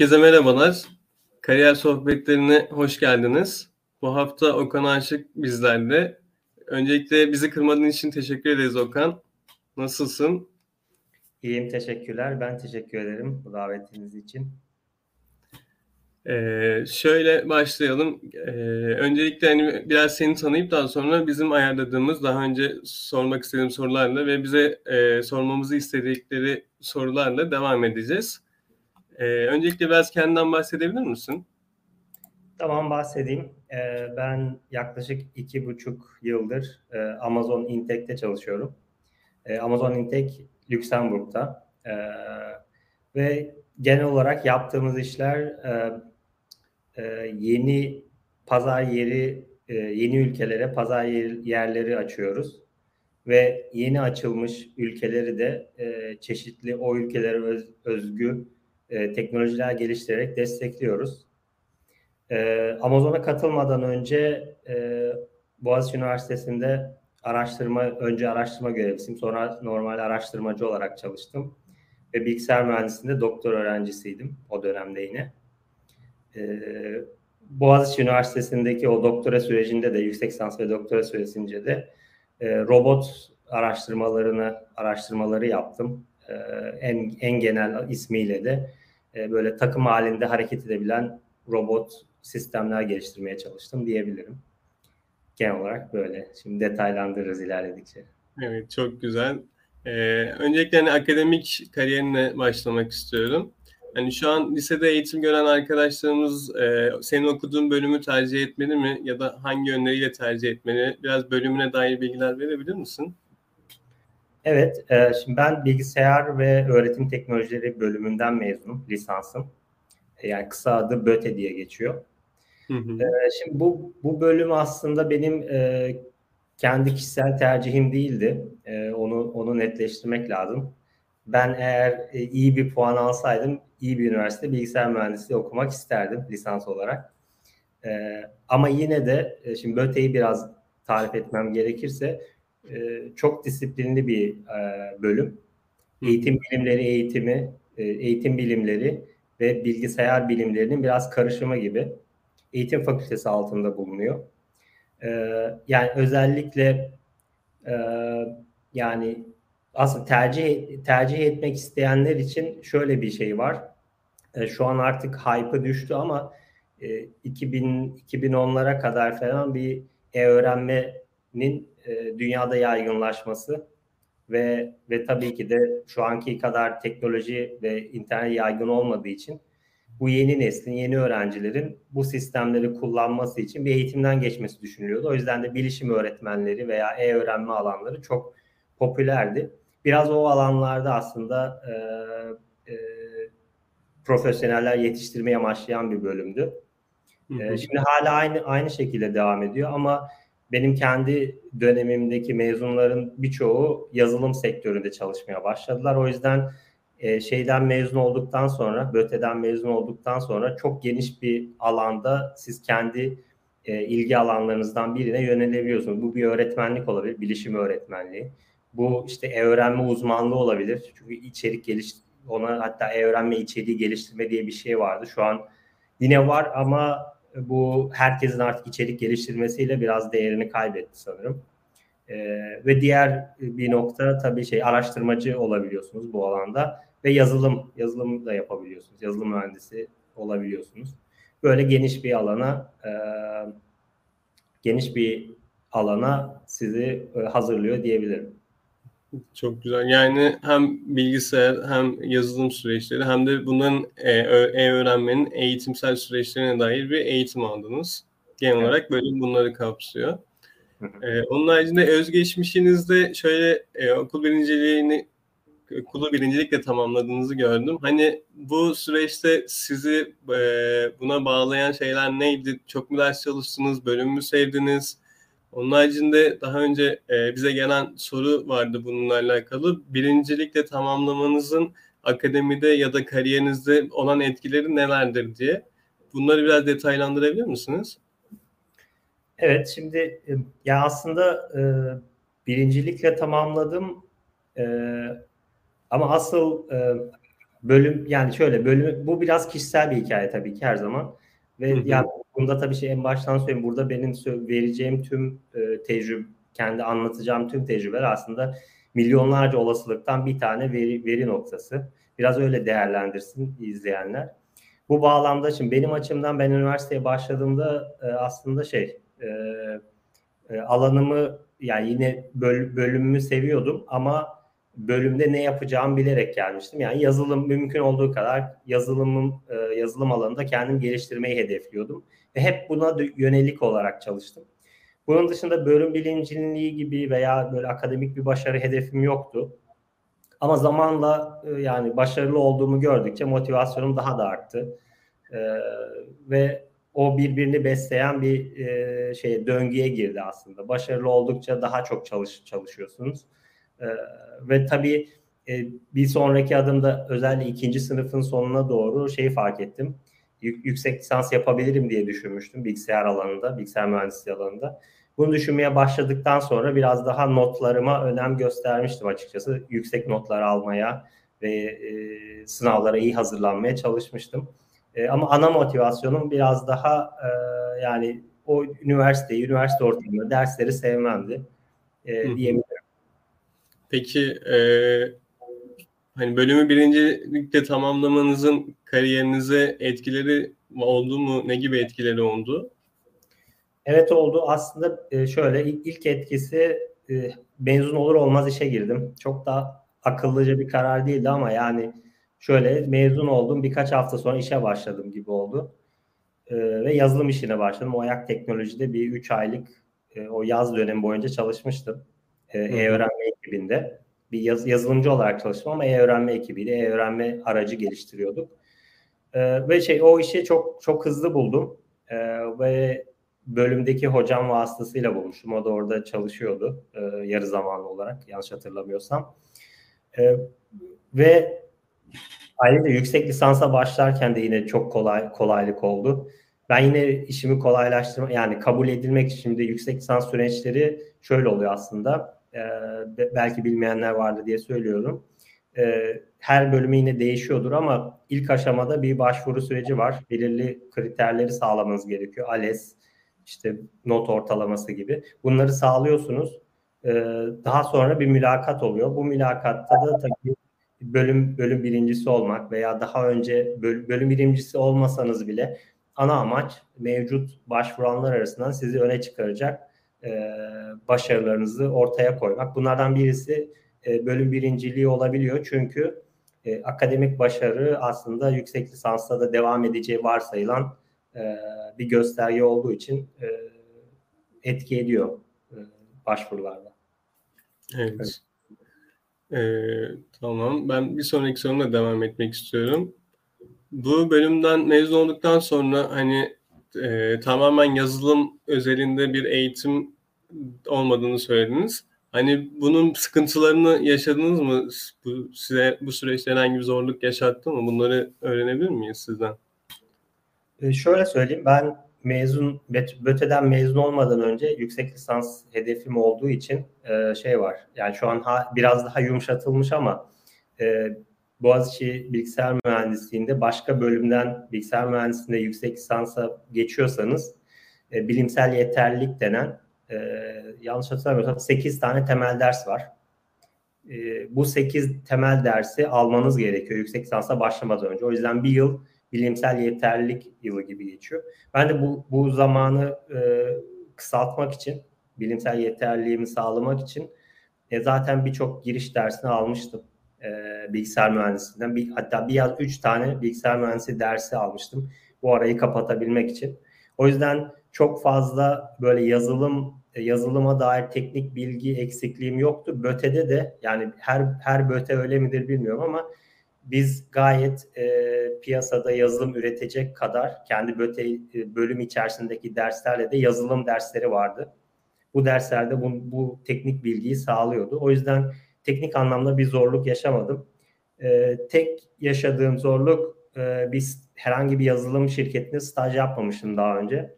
Herkese merhabalar. Kariyer sohbetlerine hoş geldiniz. Bu hafta Okan Aşık bizlerle. Öncelikle bizi kırmadığın için teşekkür ederiz Okan. Nasılsın? İyiyim, teşekkürler. Ben teşekkür ederim bu davetiniz için. Ee, şöyle başlayalım. Ee, öncelikle hani biraz seni tanıyıp daha sonra bizim ayarladığımız daha önce sormak istediğim sorularla ve bize e, sormamızı istedikleri sorularla devam edeceğiz. Ee, öncelikle biraz kendinden bahsedebilir misin? Tamam bahsedeyim. Ee, ben yaklaşık iki buçuk yıldır e, Amazon Intech'te çalışıyorum. E, Amazon Intech Lüksemburg'da e, ve genel olarak yaptığımız işler e, e, yeni pazar yeri, e, yeni ülkelere pazar yerleri açıyoruz ve yeni açılmış ülkeleri de e, çeşitli o ülkelere öz, özgü e, teknolojiler geliştirerek destekliyoruz. E, Amazon'a katılmadan önce e, Boğaziçi Üniversitesi'nde araştırma, önce araştırma görevlisiyim, sonra normal araştırmacı olarak çalıştım. Ve bilgisayar mühendisliğinde doktor öğrencisiydim o dönemde yine. E, Boğaziçi Üniversitesi'ndeki o doktora sürecinde de, yüksek lisans ve doktora süresince de robot araştırmalarını, araştırmaları yaptım. En, en genel ismiyle de e, böyle takım halinde hareket edebilen robot sistemler geliştirmeye çalıştım diyebilirim. Genel olarak böyle. Şimdi detaylandırırız ilerledikçe. Evet çok güzel. Ee, öncelikle hani akademik kariyerine başlamak istiyorum. Hani şu an lisede eğitim gören arkadaşlarımız e, senin okuduğun bölümü tercih etmeli mi ya da hangi yönleriyle tercih etmeli? Biraz bölümüne dair bilgiler verebilir misin? Evet, e, şimdi ben bilgisayar ve öğretim teknolojileri bölümünden mezunum, lisansım. E, yani kısa adı BÖTE diye geçiyor. Hı hı. E, şimdi bu bu bölüm aslında benim e, kendi kişisel tercihim değildi. E, onu onu netleştirmek lazım. Ben eğer e, iyi bir puan alsaydım, iyi bir üniversite bilgisayar mühendisliği okumak isterdim lisans olarak. E, ama yine de e, şimdi BÖTE'yi biraz tarif etmem gerekirse e, çok disiplinli bir e, bölüm. Eğitim bilimleri eğitimi, e, eğitim bilimleri ve bilgisayar bilimlerinin biraz karışımı gibi. Eğitim fakültesi altında bulunuyor. E, yani özellikle e, yani aslında tercih tercih etmek isteyenler için şöyle bir şey var. E, şu an artık hype'ı düştü ama e, 2000 2010'lara kadar falan bir e-öğrenmenin e, dünyada yaygınlaşması ve ve tabii ki de şu anki kadar teknoloji ve internet yaygın olmadığı için bu yeni neslin, yeni öğrencilerin bu sistemleri kullanması için bir eğitimden geçmesi düşünülüyordu. O yüzden de bilişim öğretmenleri veya e-öğrenme alanları çok popülerdi. Biraz o alanlarda aslında e, e, profesyoneller yetiştirmeye amaçlayan bir bölümdü. Hı hı. E, şimdi hala aynı aynı şekilde devam ediyor ama benim kendi dönemimdeki mezunların birçoğu yazılım sektöründe çalışmaya başladılar. O yüzden e, şeyden mezun olduktan sonra, BÖTE'den mezun olduktan sonra çok geniş bir alanda siz kendi e, ilgi alanlarınızdan birine yönelebiliyorsunuz. Bu bir öğretmenlik olabilir, bilişim öğretmenliği. Bu işte e-öğrenme uzmanlığı olabilir. Çünkü içerik geliş ona hatta e-öğrenme içeriği geliştirme diye bir şey vardı. Şu an yine var ama bu herkesin artık içerik geliştirmesiyle biraz değerini kaybetti sanırım. Ee, ve diğer bir nokta tabii şey araştırmacı olabiliyorsunuz bu alanda ve yazılım yazılım da yapabiliyorsunuz. Yazılım mühendisi olabiliyorsunuz. Böyle geniş bir alana e, geniş bir alana sizi e, hazırlıyor diyebilirim. Çok güzel. Yani hem bilgisayar hem yazılım süreçleri hem de bunların e, e-öğrenmenin eğitimsel süreçlerine dair bir eğitim aldınız. Genel evet. olarak böyle bunları kapsıyor. Ee, onun haricinde özgeçmişinizde şöyle e, okul birinciliğini okulu birincilikle tamamladığınızı gördüm. Hani bu süreçte sizi e, buna bağlayan şeyler neydi? Çok mu ders çalıştınız? Bölüm mü sevdiniz? Onun haricinde daha önce e, bize gelen soru vardı bununla alakalı. Birincilikle tamamlamanızın akademide ya da kariyerinizde olan etkileri nelerdir diye. Bunları biraz detaylandırabilir misiniz? Evet, şimdi e, ya aslında e, birincilikle tamamladım ama asıl bölüm yani şöyle bölüm bu biraz kişisel bir hikaye tabii ki her zaman. Ve hı yani bunda tabii şey en baştan söyleyeyim burada benim vereceğim tüm e, tecrübe kendi anlatacağım tüm tecrübeler aslında milyonlarca olasılıktan bir tane veri, veri noktası. Biraz öyle değerlendirsin izleyenler. Bu bağlamda şimdi benim açımdan ben üniversiteye başladığımda e, aslında şey e, e, alanımı yani yine böl, bölümümü seviyordum ama bölümde ne yapacağımı bilerek gelmiştim. Yani yazılım mümkün olduğu kadar yazılımım e, yazılım alanında kendim geliştirmeyi hedefliyordum ve hep buna yönelik olarak çalıştım. Bunun dışında bölüm bilinciliği gibi veya böyle akademik bir başarı hedefim yoktu. Ama zamanla e, yani başarılı olduğumu gördükçe motivasyonum daha da arttı. Ee, ve o birbirini besleyen bir e, şey döngüye girdi aslında. Başarılı oldukça daha çok çalış çalışıyorsunuz. Ee, ve tabii e, bir sonraki adımda özellikle ikinci sınıfın sonuna doğru şeyi fark ettim. Yüksek lisans yapabilirim diye düşünmüştüm bilgisayar alanında, bilgisayar mühendisliği alanında. Bunu düşünmeye başladıktan sonra biraz daha notlarıma önem göstermiştim açıkçası. Yüksek notlar almaya ve e, sınavlara iyi hazırlanmaya çalışmıştım. E, ama ana motivasyonum biraz daha e, yani o üniversiteyi, üniversite ortamında dersleri sevmemdi e, diyebilirim. Peki e, hani bölümü birincilikle tamamlamanızın kariyerinize etkileri oldu mu? Ne gibi etkileri oldu? Evet oldu. Aslında e, şöyle ilk etkisi e, mezun olur olmaz işe girdim. Çok da akıllıca bir karar değildi ama yani şöyle mezun oldum birkaç hafta sonra işe başladım gibi oldu. E, ve yazılım işine başladım. O ayak teknolojide bir 3 aylık o yaz dönemi boyunca çalışmıştım. E-öğrenme ekibinde. Bir yaz, yazılımcı olarak çalıştım ama e-öğrenme ekibiyle e-öğrenme aracı geliştiriyorduk. ve şey o işi çok çok hızlı buldum. ve bölümdeki hocam vasıtasıyla bulmuştum. O da orada çalışıyordu e, yarı zamanlı olarak yanlış hatırlamıyorsam. E, ve ayrıca yüksek lisansa başlarken de yine çok kolay kolaylık oldu. Ben yine işimi kolaylaştırma yani kabul edilmek için de yüksek lisans süreçleri şöyle oluyor aslında. E, belki bilmeyenler vardı diye söylüyorum. E, her bölümü yine değişiyordur ama ilk aşamada bir başvuru süreci var. Belirli kriterleri sağlamanız gerekiyor. ALES, işte not ortalaması gibi. Bunları sağlıyorsunuz. Ee, daha sonra bir mülakat oluyor. Bu mülakatta da tabii bölüm bölüm birincisi olmak veya daha önce bölüm, bölüm birincisi olmasanız bile ana amaç mevcut başvuranlar arasından sizi öne çıkaracak e, başarılarınızı ortaya koymak. Bunlardan birisi e, bölüm birinciliği olabiliyor çünkü e, akademik başarı aslında yüksek lisansta da devam edeceği varsayılan e, bir gösterge olduğu için e, etki ediyor e, başvurularda. Evet. evet. Ee, tamam. Ben bir sonraki sorumla devam etmek istiyorum. Bu bölümden mezun olduktan sonra hani e, tamamen yazılım özelinde bir eğitim olmadığını söylediniz. Hani bunun sıkıntılarını yaşadınız mı? Bu size bu süreçte herhangi bir zorluk yaşattı mı? Bunları öğrenebilir miyiz sizden? E, şöyle söyleyeyim ben mezun BÖTE'den mezun olmadan önce yüksek lisans hedefim olduğu için e, şey var. Yani şu an ha, biraz daha yumuşatılmış ama e, Boğaziçi Bilgisayar Mühendisliği'nde başka bölümden bilgisayar mühendisliğinde yüksek lisansa geçiyorsanız e, bilimsel yeterlilik denen e, yanlış hatırlamıyorsam 8 tane temel ders var. E, bu 8 temel dersi almanız gerekiyor yüksek lisansa başlamadan önce. O yüzden bir yıl bilimsel yeterlilik yılı gibi geçiyor. Ben de bu, bu zamanı e, kısaltmak için, bilimsel yeterliliğimi sağlamak için e, zaten birçok giriş dersini almıştım. E, bilgisayar mühendisliğinden. Bir, hatta bir yaz üç tane bilgisayar mühendisliği dersi almıştım. Bu arayı kapatabilmek için. O yüzden çok fazla böyle yazılım e, yazılıma dair teknik bilgi eksikliğim yoktu. Böte'de de yani her her böte öyle midir bilmiyorum ama biz gayet e, piyasada yazılım üretecek kadar kendi böte, e, bölüm içerisindeki derslerle de yazılım dersleri vardı. Bu derslerde bu, bu teknik bilgiyi sağlıyordu. O yüzden teknik anlamda bir zorluk yaşamadım. E, tek yaşadığım zorluk e, biz herhangi bir yazılım şirketinde staj yapmamıştım daha önce.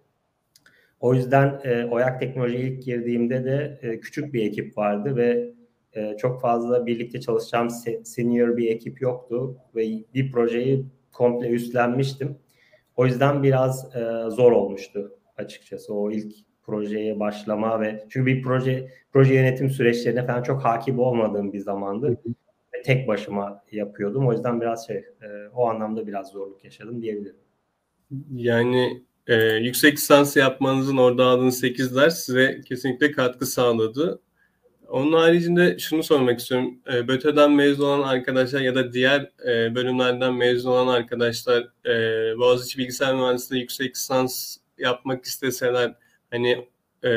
O yüzden e, Oyak Teknoloji ilk girdiğimde de e, küçük bir ekip vardı ve e, çok fazla birlikte çalışacağım senior bir ekip yoktu ve bir projeyi komple üstlenmiştim. O yüzden biraz e, zor olmuştu açıkçası o ilk projeye başlama ve çünkü bir proje proje yönetim süreçlerine falan çok hakim olmadığım bir zamandı. Ve tek başıma yapıyordum. O yüzden biraz şey e, o anlamda biraz zorluk yaşadım diyebilirim. Yani e, yüksek lisans yapmanızın orada aldığınız 8 ders size kesinlikle katkı sağladı. Onun haricinde şunu sormak istiyorum. E, BÖTE'den mezun olan arkadaşlar ya da diğer e, bölümlerden mezun olan arkadaşlar e, Boğaziçi Bilgisayar Mühendisliği yüksek lisans yapmak isteseler hani e,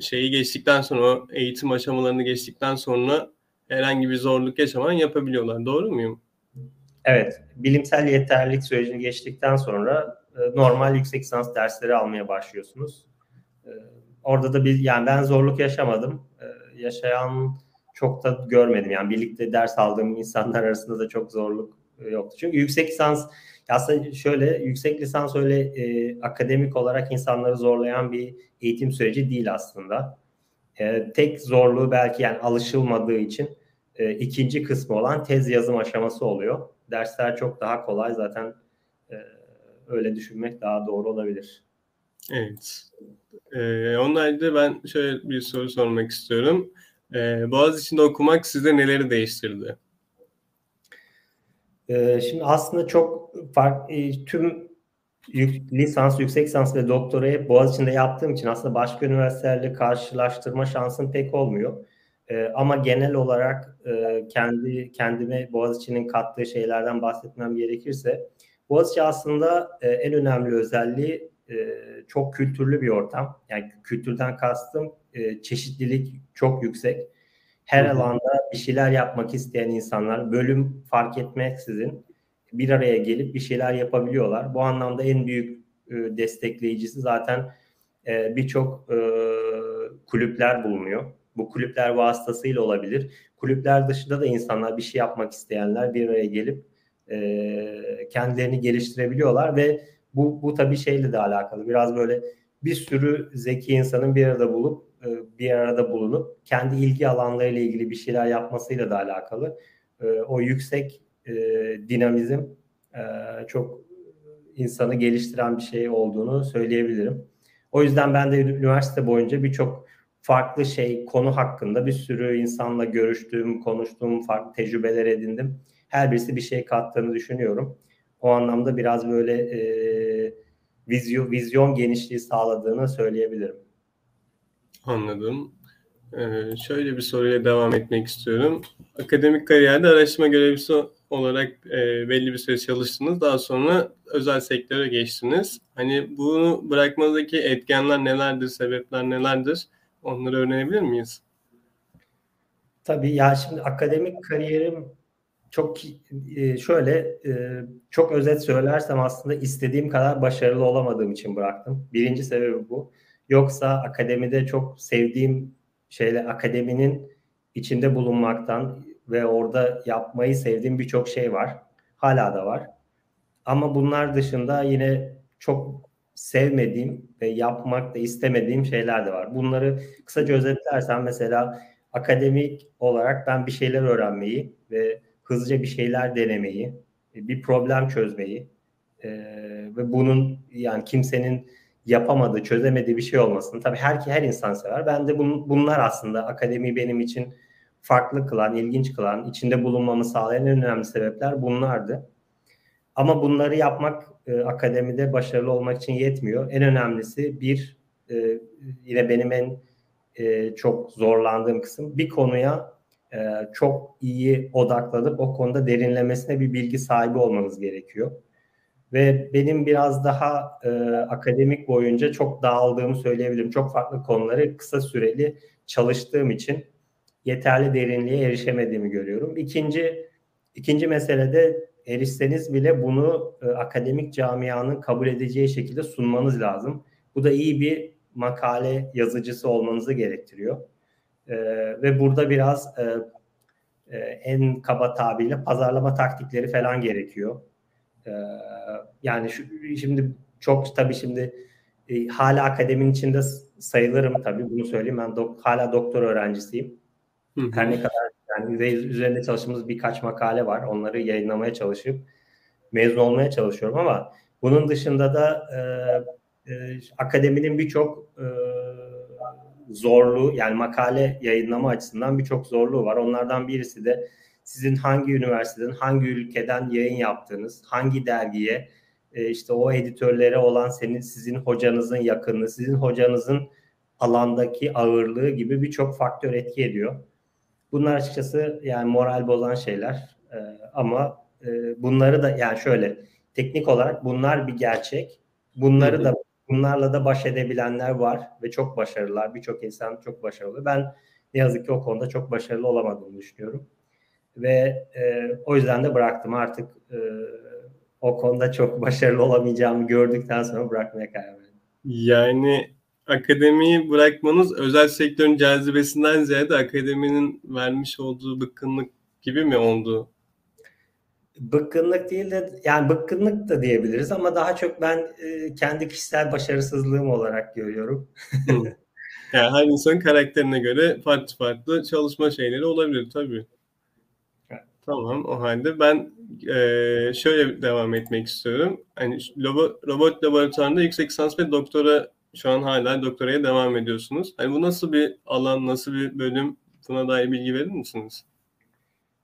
şeyi geçtikten sonra eğitim aşamalarını geçtikten sonra herhangi bir zorluk yaşamadan yapabiliyorlar. Doğru muyum? Evet. Bilimsel yeterlilik sürecini geçtikten sonra e, normal yüksek lisans dersleri almaya başlıyorsunuz. E, orada da bir yani ben zorluk yaşamadım. E, yaşayan çok da görmedim. Yani birlikte ders aldığım insanlar arasında da çok zorluk yoktu. Çünkü yüksek lisans aslında şöyle yüksek lisans öyle e, akademik olarak insanları zorlayan bir eğitim süreci değil aslında. E, tek zorluğu belki yani alışılmadığı için e, ikinci kısmı olan tez yazım aşaması oluyor. Dersler çok daha kolay zaten e, öyle düşünmek daha doğru olabilir. Evet. Ee, onun haricinde ben şöyle bir soru sormak istiyorum. Ee, Boğaziçi'nde okumak size neleri değiştirdi? Ee, şimdi aslında çok farklı e, tüm lisans, yüksek lisans ve doktorayı Boğaziçi'nde yaptığım için aslında başka üniversitelerle karşılaştırma şansım pek olmuyor. Ee, ama genel olarak e, kendi kendime Boğaziçi'nin kattığı şeylerden bahsetmem gerekirse Boğaziçi aslında e, en önemli özelliği çok kültürlü bir ortam. Yani kültürden kastım çeşitlilik çok yüksek. Her alanda bir şeyler yapmak isteyen insanlar bölüm fark etmeksizin bir araya gelip bir şeyler yapabiliyorlar. Bu anlamda en büyük e, destekleyicisi zaten e, birçok e, kulüpler bulunuyor. Bu kulüpler vasıtasıyla olabilir. Kulüpler dışında da insanlar bir şey yapmak isteyenler bir araya gelip e, kendilerini geliştirebiliyorlar ve bu, bu tabii şeyle de alakalı. Biraz böyle bir sürü zeki insanın bir arada bulup bir arada bulunup kendi ilgi alanlarıyla ilgili bir şeyler yapmasıyla da alakalı. E, o yüksek e, dinamizm çok insanı geliştiren bir şey olduğunu söyleyebilirim. O yüzden ben de üniversite boyunca birçok farklı şey konu hakkında bir sürü insanla görüştüğüm, konuştuğum, farklı tecrübeler edindim. Her birisi bir şey kattığını düşünüyorum. O anlamda biraz böyle e, vizyon, vizyon genişliği sağladığını söyleyebilirim. Anladım. Ee, şöyle bir soruyla devam etmek istiyorum. Akademik kariyerde araştırma görevlisi olarak e, belli bir süre çalıştınız. Daha sonra özel sektöre geçtiniz. Hani bunu bırakmanızdaki etkenler nelerdir, sebepler nelerdir? Onları öğrenebilir miyiz? Tabii ya şimdi akademik kariyerim çok e, şöyle e, çok özet söylersem aslında istediğim kadar başarılı olamadığım için bıraktım. Birinci sebebi bu. Yoksa akademide çok sevdiğim şeyle akademinin içinde bulunmaktan ve orada yapmayı sevdiğim birçok şey var. Hala da var. Ama bunlar dışında yine çok sevmediğim ve yapmak da istemediğim şeyler de var. Bunları kısaca özetlersem mesela akademik olarak ben bir şeyler öğrenmeyi ve hızlıca bir şeyler denemeyi, bir problem çözmeyi e, ve bunun yani kimsenin yapamadığı, çözemediği bir şey olmasın. Tabii her her insan sever. Ben de bun, bunlar aslında akademi benim için farklı kılan, ilginç kılan, içinde bulunmamı sağlayan en önemli sebepler bunlardı. Ama bunları yapmak e, akademide başarılı olmak için yetmiyor. En önemlisi bir e, yine benim en e, çok zorlandığım kısım bir konuya e, çok iyi odaklanıp o konuda derinlemesine bir bilgi sahibi olmanız gerekiyor. Ve benim biraz daha e, akademik boyunca çok dağıldığımı söyleyebilirim. Çok farklı konuları kısa süreli çalıştığım için yeterli derinliğe erişemediğimi görüyorum. İkinci ikinci mesele de erişseniz bile bunu e, akademik camianın kabul edeceği şekilde sunmanız lazım. Bu da iyi bir makale yazıcısı olmanızı gerektiriyor. E, ve burada biraz e, e, en kaba tabirle pazarlama taktikleri falan gerekiyor. E, yani şu, şimdi çok tabii şimdi e, hala akademinin içinde sayılırım tabii bunu söyleyeyim ben dok, hala doktor öğrencisiyim. Hı. Her ne kadar yani üzerinde çalıştığımız birkaç makale var. Onları yayınlamaya çalışıp mezun olmaya çalışıyorum ama bunun dışında da e, e, akademinin birçok e, zorluğu yani makale yayınlama açısından birçok zorluğu var. Onlardan birisi de sizin hangi üniversiteden, hangi ülkeden yayın yaptığınız, hangi dergiye, e, işte o editörlere olan senin sizin hocanızın yakınlığı, sizin hocanızın alandaki ağırlığı gibi birçok faktör etki ediyor. Bunlar açıkçası yani moral bozan şeyler. E, ama e, bunları da yani şöyle teknik olarak bunlar bir gerçek. Bunları da bunlarla da baş edebilenler var ve çok başarılılar. Birçok insan çok başarılı. Ben ne yazık ki o konuda çok başarılı olamadığımı düşünüyorum. Ve e, o yüzden de bıraktım. Artık e, o konuda çok başarılı olamayacağımı gördükten sonra bırakmaya karar verdim. Yani akademiyi bırakmanız özel sektörün cazibesinden ziyade akademinin vermiş olduğu bıkkınlık gibi mi oldu? Bıkkınlık değil de yani bıkkınlık da diyebiliriz ama daha çok ben e, kendi kişisel başarısızlığım olarak görüyorum. yani her insanın karakterine göre farklı farklı çalışma şeyleri olabilir tabii. Tamam o halde ben e, şöyle devam etmek istiyorum. Hani robot, robot laboratuvarında yüksek lisans ve doktora şu an hala doktoraya devam ediyorsunuz. Hani bu nasıl bir alan, nasıl bir bölüm? Buna dair bilgi verir misiniz?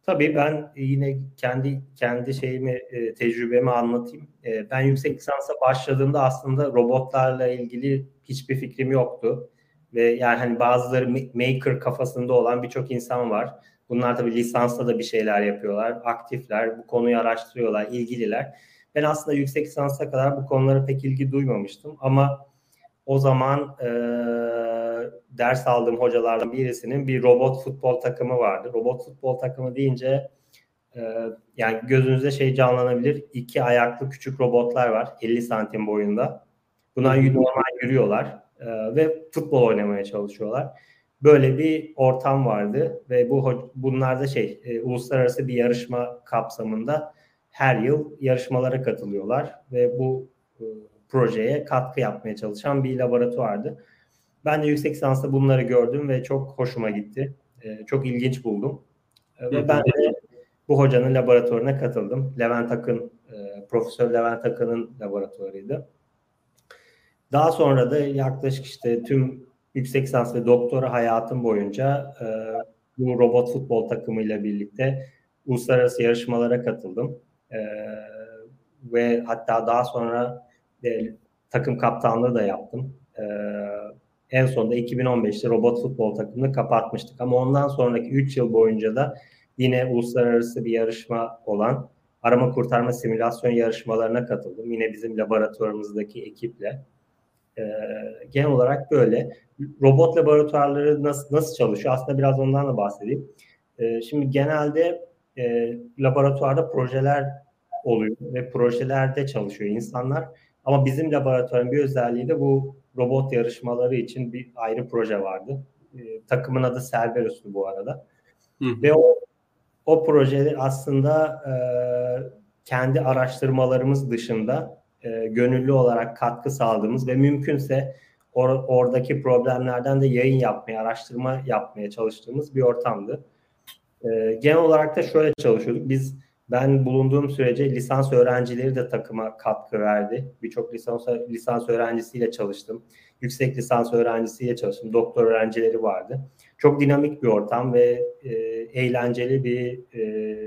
Tabii ben yine kendi kendi şeyimi e, tecrübemi anlatayım. E, ben yüksek lisansa başladığımda aslında robotlarla ilgili hiçbir fikrim yoktu. Ve yani hani bazıları maker kafasında olan birçok insan var. Bunlar tabii lisansla da bir şeyler yapıyorlar. Aktifler, bu konuyu araştırıyorlar, ilgililer. Ben aslında yüksek lisansa kadar bu konulara pek ilgi duymamıştım. Ama o zaman e, ders aldığım hocalardan birisinin bir robot futbol takımı vardı. Robot futbol takımı deyince e, yani gözünüzde şey canlanabilir. İki ayaklı küçük robotlar var 50 santim boyunda. Bunlar normal yürüyorlar e, ve futbol oynamaya çalışıyorlar. Böyle bir ortam vardı ve bu bunlarda şey e, uluslararası bir yarışma kapsamında her yıl yarışmalara katılıyorlar ve bu e, projeye katkı yapmaya çalışan bir laboratuvardı. Ben de yüksek lisansta bunları gördüm ve çok hoşuma gitti. E, çok ilginç buldum. E, ve ben de bu hocanın laboratuvarına katıldım. Levent Akın, e, Profesör Levent Akın'ın laboratuvarıydı. Daha sonra da yaklaşık işte tüm yüksek lisans ve doktora hayatım boyunca e, bu robot futbol takımıyla birlikte uluslararası yarışmalara katıldım. E, ve hatta daha sonra e, takım kaptanlığı da yaptım. E, en sonunda 2015'te robot futbol takımını kapatmıştık. Ama ondan sonraki 3 yıl boyunca da yine uluslararası bir yarışma olan arama kurtarma simülasyon yarışmalarına katıldım. Yine bizim laboratuvarımızdaki ekiple. Genel olarak böyle. Robot laboratuvarları nasıl, nasıl çalışıyor? Aslında biraz ondan da bahsedeyim. Şimdi genelde e, laboratuvarda projeler oluyor ve projelerde çalışıyor insanlar. Ama bizim laboratuvarın bir özelliği de bu robot yarışmaları için bir ayrı proje vardı. E, takımın adı Cerberus'tu bu arada. Hı. Ve o, o projeler aslında e, kendi araştırmalarımız dışında e, gönüllü olarak katkı sağladığımız ve mümkünse or, oradaki problemlerden de yayın yapmaya, araştırma yapmaya çalıştığımız bir ortamdı. E, genel olarak da şöyle çalışıyorduk. Biz ben bulunduğum sürece lisans öğrencileri de takıma katkı verdi. Birçok lisans lisans öğrencisiyle çalıştım. Yüksek lisans öğrencisiyle çalıştım. Doktor öğrencileri vardı. Çok dinamik bir ortam ve e, eğlenceli bir e,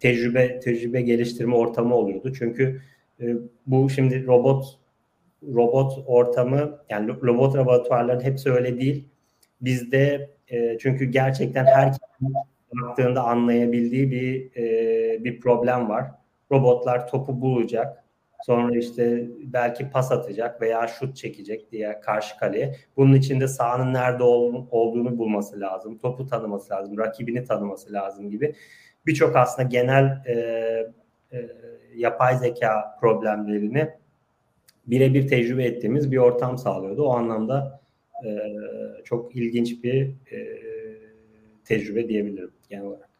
tecrübe tecrübe geliştirme ortamı oluyordu. Çünkü bu şimdi robot robot ortamı yani robot laboratuvarların hepsi öyle değil. Bizde e, çünkü gerçekten herkes baktığında anlayabildiği bir e, bir problem var. Robotlar topu bulacak. Sonra işte belki pas atacak veya şut çekecek diye karşı kaleye. Bunun için de sahanın nerede ol, olduğunu bulması lazım. Topu tanıması lazım. Rakibini tanıması lazım gibi. Birçok aslında genel e, e, yapay zeka problemlerini birebir tecrübe ettiğimiz bir ortam sağlıyordu. O anlamda e, çok ilginç bir e, tecrübe diyebilirim genel olarak.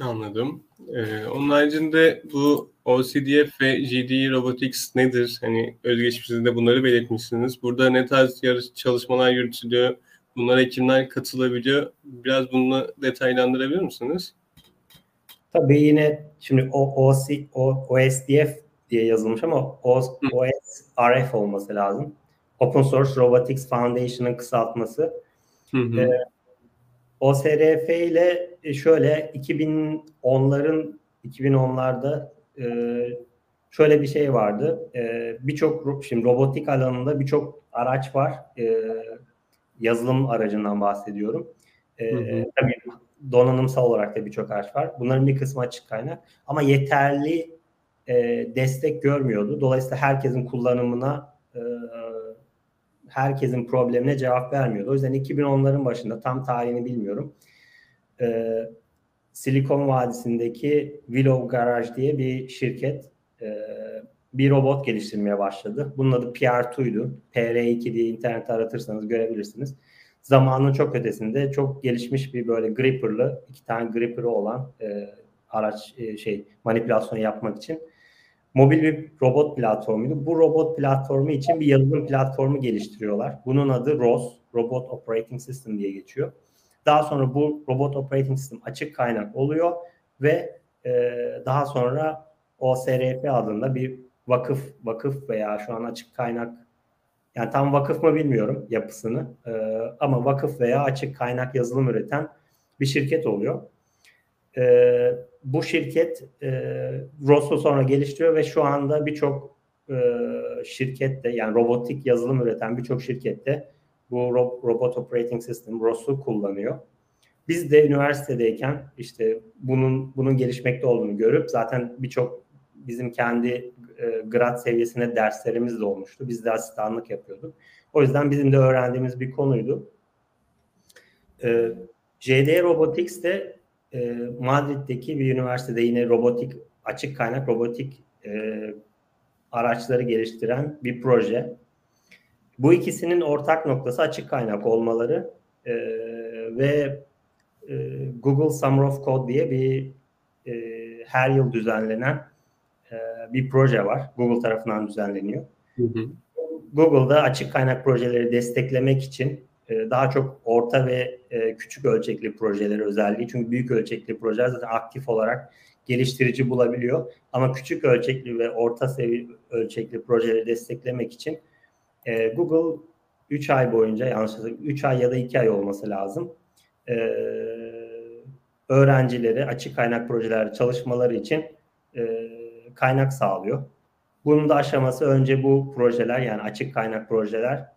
Anladım. Ee, onun haricinde bu OCDF ve GD Robotics nedir? Hani özgeçmişinizde bunları belirtmişsiniz. Burada ne tarz çalışmalar yürütülüyor? Bunlara kimler katılabiliyor? Biraz bunu detaylandırabilir misiniz? Tabii yine şimdi o, OC, o, OSDF diye yazılmış ama OSRF olması lazım. Open Source Robotics Foundation'ın kısaltması. Hı hı. Ee, OSRF ile şöyle 2010'ların 2010'larda e, şöyle bir şey vardı. E, birçok şimdi robotik alanında birçok araç var. E, yazılım aracından bahsediyorum. E, hı hı. Tabii donanımsal olarak da birçok araç var. Bunların bir kısmı açık kaynak ama yeterli e, destek görmüyordu. Dolayısıyla herkesin kullanımına e, herkesin problemine cevap vermiyordu. O yüzden 2010'ların başında tam tarihini bilmiyorum. E, Silikon Vadisi'ndeki Willow Garage diye bir şirket e, bir robot geliştirmeye başladı. Bunun adı PR2'ydu. PR2 diye internette aratırsanız görebilirsiniz. Zamanın çok ötesinde çok gelişmiş bir böyle gripper'lı iki tane gripper'ı olan e, araç e, şey manipülasyon yapmak için mobil bir robot platformuydu. Bu robot platformu için bir yazılım platformu geliştiriyorlar. Bunun adı ROS, Robot Operating System diye geçiyor. Daha sonra bu Robot Operating System açık kaynak oluyor ve e, daha sonra OSRF adında bir vakıf, vakıf veya şu an açık kaynak yani tam vakıf mı bilmiyorum yapısını e, ama vakıf veya açık kaynak yazılım üreten bir şirket oluyor. E, bu şirket e, ROS'u sonra geliştiriyor ve şu anda birçok e, şirkette yani robotik yazılım üreten birçok şirkette bu ro- Robot Operating System ROS'u kullanıyor. Biz de üniversitedeyken işte bunun bunun gelişmekte olduğunu görüp zaten birçok bizim kendi e, grad seviyesine derslerimiz de olmuştu. Biz de asistanlık yapıyorduk. O yüzden bizim de öğrendiğimiz bir konuydu. E, JD Robotics de e, Madrid'deki bir üniversitede yine robotik açık kaynak robotik e, araçları geliştiren bir proje. Bu ikisinin ortak noktası açık kaynak olmaları e, ve e, Google Summer of Code diye bir e, her yıl düzenlenen bir proje var. Google tarafından düzenleniyor. Hı hı. Google'da açık kaynak projeleri desteklemek için e, daha çok orta ve e, küçük ölçekli projeleri özelliği. Çünkü büyük ölçekli projeler zaten aktif olarak geliştirici bulabiliyor. Ama küçük ölçekli ve orta seviye ölçekli projeleri desteklemek için e, Google 3 ay boyunca yanlış 3 ay ya da 2 ay olması lazım. öğrencileri açık kaynak projeler çalışmaları için kaynak sağlıyor. Bunun da aşaması önce bu projeler yani açık kaynak projeler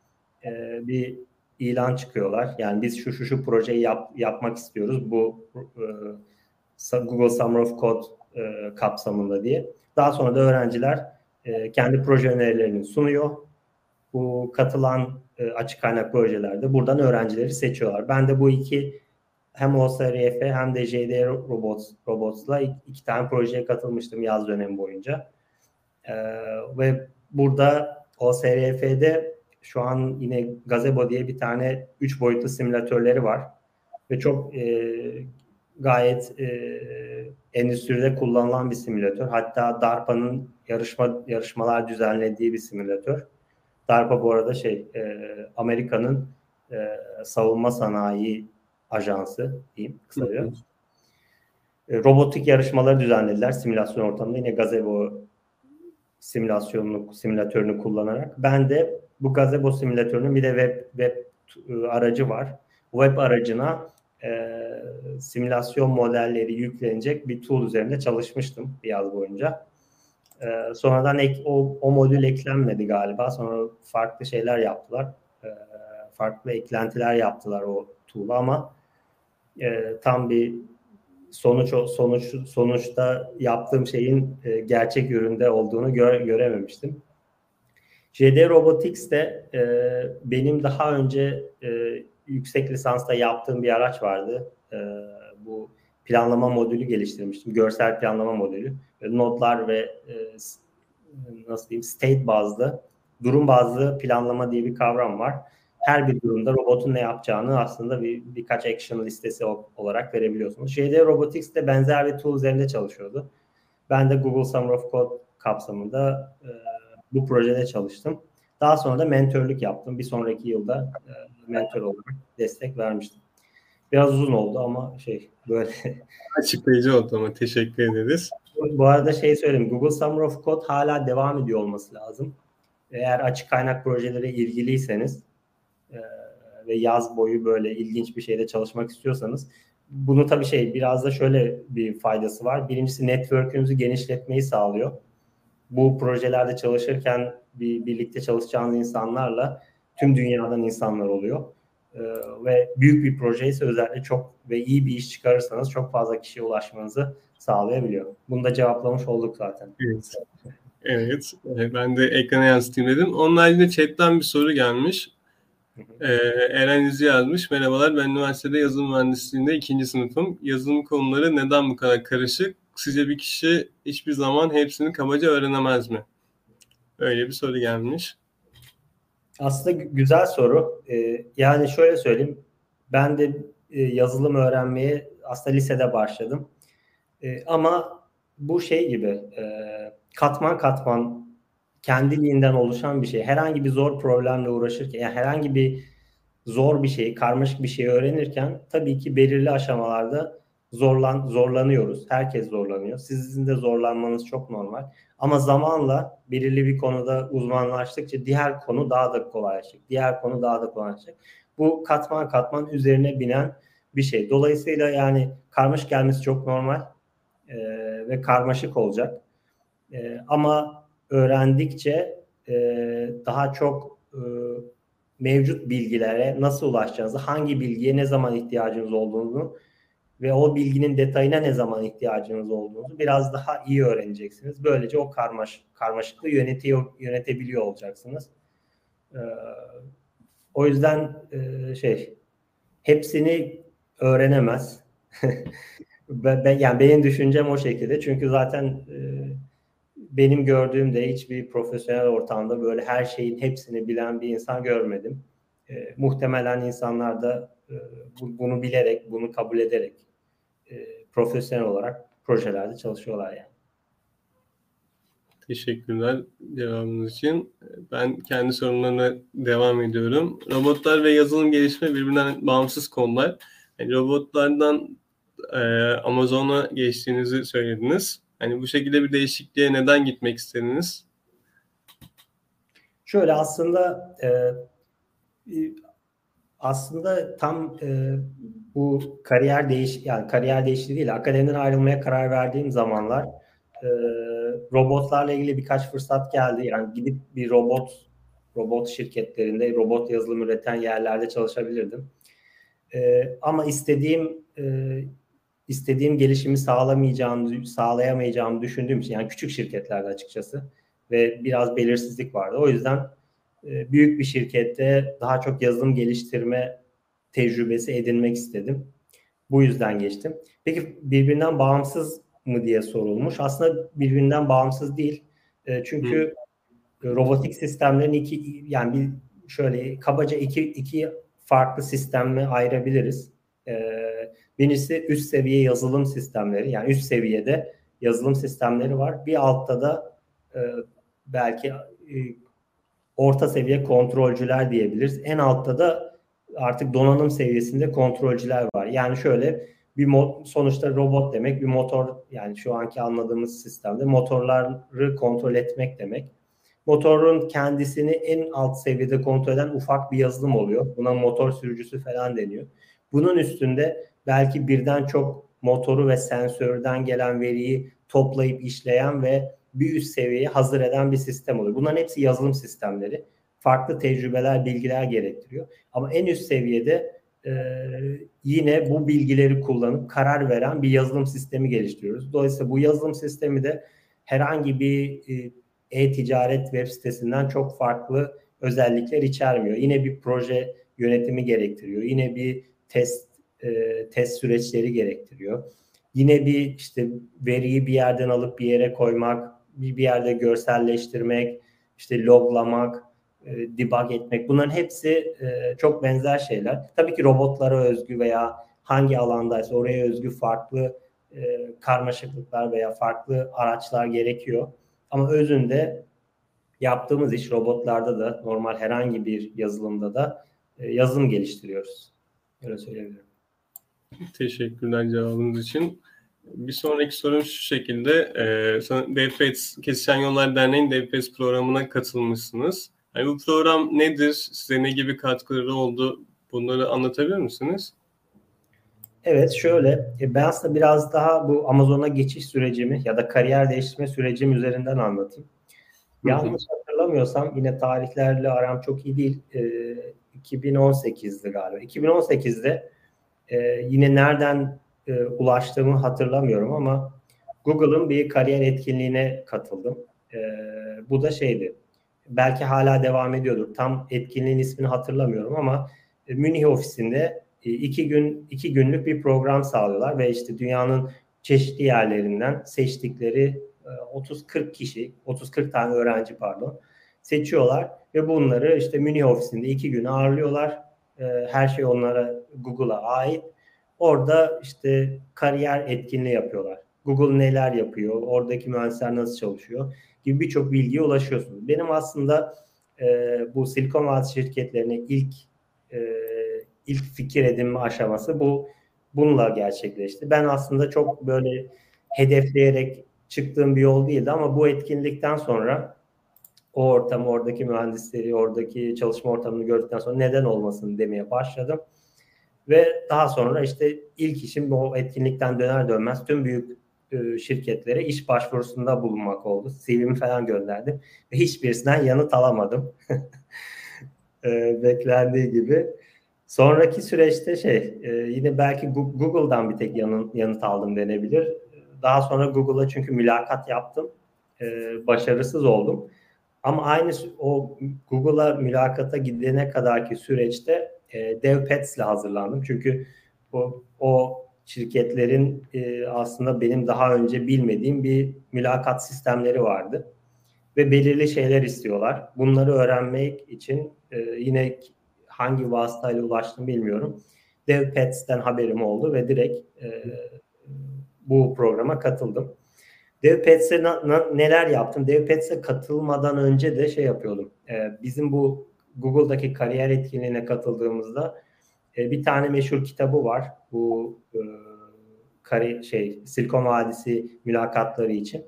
bir ilan çıkıyorlar. Yani biz şu şu şu projeyi yap, yapmak istiyoruz. Bu e, Google Summer of Code e, kapsamında diye. Daha sonra da öğrenciler e, kendi proje önerilerini sunuyor. Bu katılan e, açık kaynak projelerde buradan öğrencileri seçiyorlar. Ben de bu iki hem OSRF hem de JD Robots, Robots'la iki, tane projeye katılmıştım yaz dönemi boyunca. E, ve burada OSRF'de şu an yine Gazebo diye bir tane 3 boyutlu simülatörleri var. Ve çok e, gayet e, endüstride kullanılan bir simülatör. Hatta DARPA'nın yarışma yarışmalar düzenlediği bir simülatör. DARPA bu arada şey e, Amerika'nın e, savunma sanayi ajansı diyeyim kısaca. E, robotik yarışmaları düzenlediler simülasyon ortamında. Yine Gazebo simülasyonunu, simülatörünü kullanarak. Ben de bu gazebo simülatörünün bir de web, web e, aracı var. Web aracına e, simülasyon modelleri yüklenecek bir tool üzerinde çalışmıştım bir yaz boyunca. E, sonradan ek, o, o modül eklenmedi galiba. Sonra farklı şeyler yaptılar. E, farklı eklentiler yaptılar o tool'a ama e, tam bir sonuç sonuç sonuçta yaptığım şeyin e, gerçek üründe olduğunu gör, görememiştim. JD Robotics de e, benim daha önce e, yüksek lisansta yaptığım bir araç vardı. E, bu planlama modülü geliştirmiştim. Görsel planlama modülü. Notlar ve e, nasıl diyeyim state bazlı, durum bazlı planlama diye bir kavram var. Her bir durumda robotun ne yapacağını aslında bir birkaç action listesi olarak verebiliyorsunuz. JD Robotics de benzer bir tool üzerinde çalışıyordu. Ben de Google Summer of Code kapsamında e, bu projede çalıştım. Daha sonra da mentörlük yaptım. Bir sonraki yılda e, mentor olarak destek vermiştim. Biraz uzun oldu ama şey böyle. Açıklayıcı oldu ama teşekkür ederiz. Bu arada şey söyleyeyim. Google Summer of Code hala devam ediyor olması lazım. Eğer açık kaynak projelere ilgiliyseniz e, ve yaz boyu böyle ilginç bir şeyde çalışmak istiyorsanız bunu tabii şey biraz da şöyle bir faydası var. Birincisi network'ünüzü genişletmeyi sağlıyor. Bu projelerde çalışırken bir birlikte çalışacağınız insanlarla tüm dünyadan insanlar oluyor. Ee, ve büyük bir proje ise özellikle çok ve iyi bir iş çıkarırsanız çok fazla kişiye ulaşmanızı sağlayabiliyor. Bunu da cevaplamış olduk zaten. Evet. Evet. Ben de ekrana yansıtayım dedim. Onun haricinde chatten bir soru gelmiş. Ee, Eren Yüzü yazmış. Merhabalar ben üniversitede yazılım mühendisliğinde ikinci sınıfım. Yazılım konuları neden bu kadar karışık? Sizce bir kişi hiçbir zaman hepsini kabaca öğrenemez mi? Öyle bir soru gelmiş. Aslında güzel soru. Ee, yani şöyle söyleyeyim. Ben de e, yazılım öğrenmeye aslında lisede başladım. E, ama bu şey gibi e, katman katman kendiliğinden oluşan bir şey. Herhangi bir zor problemle uğraşırken, yani herhangi bir zor bir şey, karmaşık bir şey öğrenirken tabii ki belirli aşamalarda zorlan zorlanıyoruz. Herkes zorlanıyor. Sizin de zorlanmanız çok normal. Ama zamanla belirli bir konuda uzmanlaştıkça diğer konu daha da kolaylaşacak. Diğer konu daha da kolaylaşacak. Bu katman katman üzerine binen bir şey. Dolayısıyla yani karmaşık gelmesi çok normal e, ve karmaşık olacak. E, ama öğrendikçe e, daha çok e, mevcut bilgilere nasıl ulaşacağınızı, hangi bilgiye ne zaman ihtiyacınız olduğunu ve o bilginin detayına ne zaman ihtiyacınız olduğunu biraz daha iyi öğreneceksiniz. Böylece o karmaş, karmaşıklığı yönetiyor, yönetebiliyor olacaksınız. Ee, o yüzden e, şey hepsini öğrenemez. ben, yani benim düşüncem o şekilde. Çünkü zaten e, benim gördüğümde hiçbir profesyonel ortamda böyle her şeyin hepsini bilen bir insan görmedim. E, muhtemelen insanlar da e, bu, bunu bilerek, bunu kabul ederek e, profesyonel olarak projelerde çalışıyorlar yani. Teşekkürler cevabınız için. Ben kendi sorunlarına devam ediyorum. Robotlar ve yazılım gelişme birbirinden bağımsız konular. Yani robotlardan e, Amazon'a geçtiğinizi söylediniz. Hani bu şekilde bir değişikliğe neden gitmek istediniz? Şöyle aslında e, aslında tam e, bu kariyer değiş yani kariyer değişti değil akademiden ayrılmaya karar verdiğim zamanlar e, robotlarla ilgili birkaç fırsat geldi. Yani gidip bir robot robot şirketlerinde robot yazılım üreten yerlerde çalışabilirdim. E, ama istediğim e, istediğim gelişimi sağlamayacağımı sağlayamayacağımı düşündüğüm için yani küçük şirketlerde açıkçası ve biraz belirsizlik vardı. O yüzden e, büyük bir şirkette daha çok yazılım geliştirme tecrübesi edinmek istedim. Bu yüzden geçtim. Peki birbirinden bağımsız mı diye sorulmuş. Aslında birbirinden bağımsız değil. E, çünkü Hı. robotik sistemlerin iki yani bir şöyle kabaca iki iki farklı sistemi ayırabiliriz. E, birincisi üst seviye yazılım sistemleri yani üst seviyede yazılım sistemleri var. Bir altta da belki orta seviye kontrolcüler diyebiliriz. En altta da artık donanım seviyesinde kontrolcüler var. Yani şöyle bir mod, sonuçta robot demek bir motor yani şu anki anladığımız sistemde motorları kontrol etmek demek. Motorun kendisini en alt seviyede kontrol eden ufak bir yazılım oluyor. Buna motor sürücüsü falan deniyor. Bunun üstünde belki birden çok motoru ve sensörden gelen veriyi toplayıp işleyen ve bir üst seviyeye hazır eden bir sistem oluyor. Bunların hepsi yazılım sistemleri. Farklı tecrübeler, bilgiler gerektiriyor. Ama en üst seviyede e, yine bu bilgileri kullanıp karar veren bir yazılım sistemi geliştiriyoruz. Dolayısıyla bu yazılım sistemi de herhangi bir e, e-ticaret web sitesinden çok farklı özellikler içermiyor. Yine bir proje yönetimi gerektiriyor. Yine bir test e, test süreçleri gerektiriyor. Yine bir işte veriyi bir yerden alıp bir yere koymak, bir, bir yerde görselleştirmek, işte loglamak, e, debug etmek bunların hepsi e, çok benzer şeyler. Tabii ki robotlara özgü veya hangi alandaysa oraya özgü farklı e, karmaşıklıklar veya farklı araçlar gerekiyor. Ama özünde yaptığımız iş robotlarda da normal herhangi bir yazılımda da e, yazılım geliştiriyoruz. Öyle söyleyebilirim. Teşekkürler cevabınız için. Bir sonraki sorum şu şekilde. E, DevPets, Kesişen Yollar Derneği'nin DevPets programına katılmışsınız. Yani bu program nedir? Size ne gibi katkıları oldu? Bunları anlatabilir misiniz? Evet şöyle e, ben aslında biraz daha bu Amazon'a geçiş sürecimi ya da kariyer değiştirme sürecim üzerinden anlatayım. Yanlış hatırlamıyorsam yine tarihlerle aram çok iyi değil. E, 2018'di galiba. 2018'de e, yine nereden e, ulaştığımı hatırlamıyorum ama Google'ın bir kariyer etkinliğine katıldım. E, bu da şeydi. Belki hala devam ediyordur. Tam etkinliğin ismini hatırlamıyorum ama e, Münih ofisinde e, iki gün iki günlük bir program sağlıyorlar ve işte dünyanın çeşitli yerlerinden seçtikleri 30-40 e, kişi, 30-40 tane öğrenci pardon seçiyorlar ve bunları işte Münih ofisinde iki gün ağırlıyorlar. E, her şey onlara Google'a ait. Orada işte kariyer etkinliği yapıyorlar. Google neler yapıyor, oradaki mühendisler nasıl çalışıyor gibi birçok bilgiye ulaşıyorsunuz. Benim aslında e, bu Silikon Vadisi şirketlerine ilk e, ilk fikir edinme aşaması bu bununla gerçekleşti. Ben aslında çok böyle hedefleyerek çıktığım bir yol değildi ama bu etkinlikten sonra o ortamı, oradaki mühendisleri, oradaki çalışma ortamını gördükten sonra neden olmasın demeye başladım. Ve daha sonra işte ilk işim o etkinlikten döner dönmez tüm büyük e, şirketlere iş başvurusunda bulunmak oldu. CV'mi falan gönderdim ve hiçbirisinden yanıt alamadım. e, beklendiği gibi. Sonraki süreçte şey e, yine belki Google'dan bir tek yanıt, yanıt aldım denebilir. Daha sonra Google'a çünkü mülakat yaptım. Başarısız oldum. Ama aynı o Google'a mülakata gidene kadarki süreçte e, DevPets ile hazırlandım. Çünkü o, o şirketlerin e, aslında benim daha önce bilmediğim bir mülakat sistemleri vardı. Ve belirli şeyler istiyorlar. Bunları öğrenmek için e, yine hangi vasıtayla ulaştım bilmiyorum. DevPets'ten haberim oldu ve direkt e, bu programa katıldım. DevPets'e neler yaptım? DevPets'e katılmadan önce de şey yapıyordum. E, bizim bu Google'daki kariyer etkinliğine katıldığımızda e, bir tane meşhur kitabı var. Bu e, kari, şey Silikon Vadisi mülakatları için.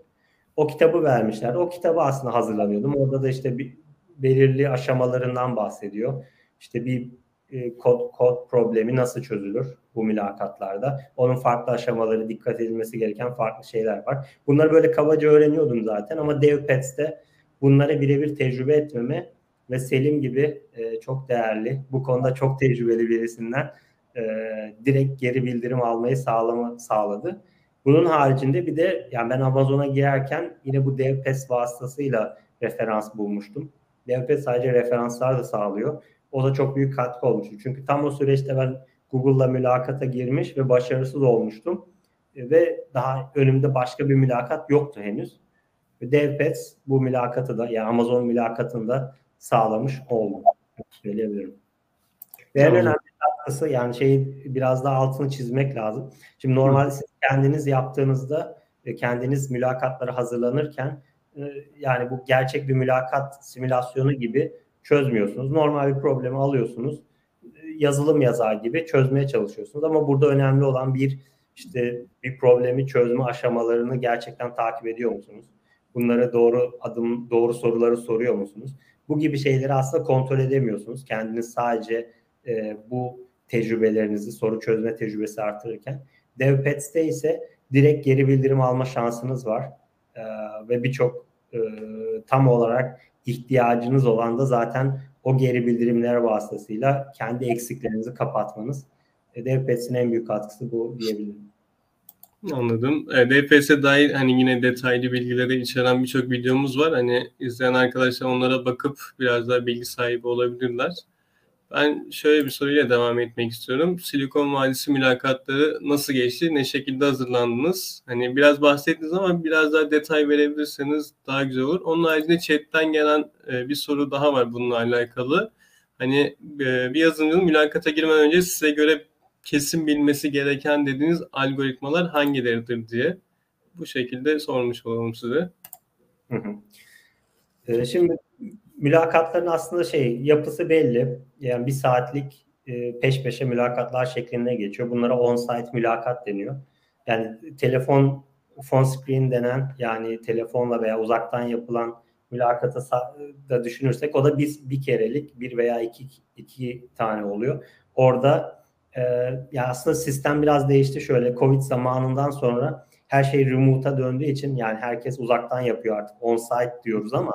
O kitabı vermişler. O kitabı aslında hazırlanıyordum. Orada da işte bir belirli aşamalarından bahsediyor. İşte bir e, kod kod problemi nasıl çözülür bu mülakatlarda? Onun farklı aşamaları, dikkat edilmesi gereken farklı şeyler var. Bunları böyle kabaca öğreniyordum zaten ama DevPets'te bunları birebir tecrübe etmeme ve Selim gibi e, çok değerli, bu konuda çok tecrübeli birisinden e, direkt geri bildirim almayı sağlama, sağladı. Bunun haricinde bir de yani ben Amazon'a girerken yine bu DevPets vasıtasıyla referans bulmuştum. DevPets sadece referanslar da sağlıyor. O da çok büyük katkı olmuştu. Çünkü tam o süreçte ben Google'la mülakata girmiş ve başarısız olmuştum. E, ve daha önümde başka bir mülakat yoktu henüz. Ve DevPets bu mülakatı da yani Amazon mülakatında sağlamış oldu. Söyleyebilirim. Ve en önemli katkısı yani şeyi biraz daha altını çizmek lazım. Şimdi normalde siz kendiniz yaptığınızda ve kendiniz mülakatları hazırlanırken e, yani bu gerçek bir mülakat simülasyonu gibi çözmüyorsunuz. Normal bir problemi alıyorsunuz. Yazılım yazar gibi çözmeye çalışıyorsunuz. Ama burada önemli olan bir işte bir problemi çözme aşamalarını gerçekten takip ediyor musunuz? Bunlara doğru adım, doğru soruları soruyor musunuz? Bu gibi şeyleri aslında kontrol edemiyorsunuz. Kendiniz sadece e, bu tecrübelerinizi, soru çözme tecrübesi artırırken. DevPets'te ise direkt geri bildirim alma şansınız var. E, ve birçok e, tam olarak ihtiyacınız olan da zaten o geri bildirimler vasıtasıyla kendi eksiklerinizi kapatmanız. E, en büyük katkısı bu diyebilirim. Anladım. E, dair hani yine detaylı bilgileri içeren birçok videomuz var. Hani izleyen arkadaşlar onlara bakıp biraz daha bilgi sahibi olabilirler. Ben şöyle bir soruyla devam etmek istiyorum. Silikon Vadisi mülakatları nasıl geçti? Ne şekilde hazırlandınız? Hani biraz bahsettiniz ama biraz daha detay verebilirseniz daha güzel olur. Onun haricinde chatten gelen e, bir soru daha var bununla alakalı. Hani e, bir yazılımcının mülakata girmeden önce size göre kesin bilmesi gereken dediğiniz algoritmalar hangileridir diye bu şekilde sormuş olalım size. Hı hı. Ee, şimdi mülakatların aslında şey yapısı belli. Yani bir saatlik e, peş peşe mülakatlar şeklinde geçiyor. Bunlara on-site mülakat deniyor. Yani telefon phone screen denen yani telefonla veya uzaktan yapılan mülakatı da düşünürsek o da bir, bir kerelik bir veya iki, iki tane oluyor. Orada e, ya aslında sistem biraz değişti şöyle Covid zamanından sonra her şey remote'a döndüğü için yani herkes uzaktan yapıyor artık on-site diyoruz ama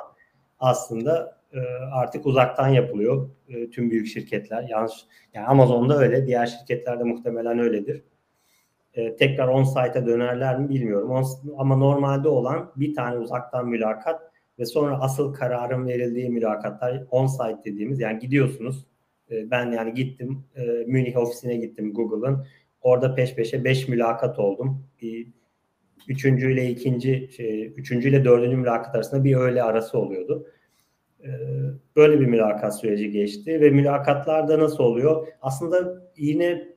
aslında e, artık uzaktan yapılıyor e, tüm büyük şirketler. Yanlış yani Amazon'da öyle, diğer şirketlerde muhtemelen öyledir. E, tekrar on-site'a dönerler mi bilmiyorum. Ama normalde olan bir tane uzaktan mülakat ve sonra asıl kararın verildiği mülakatlar on-site dediğimiz yani gidiyorsunuz. Ben yani gittim Münih ofisine gittim Google'ın. Orada peş peşe 5 mülakat oldum. Bir, üçüncüyle ikinci, şey, üçüncüyle dördüncü mülakat arasında bir öğle arası oluyordu. Ee, böyle bir mülakat süreci geçti ve mülakatlarda nasıl oluyor? Aslında yine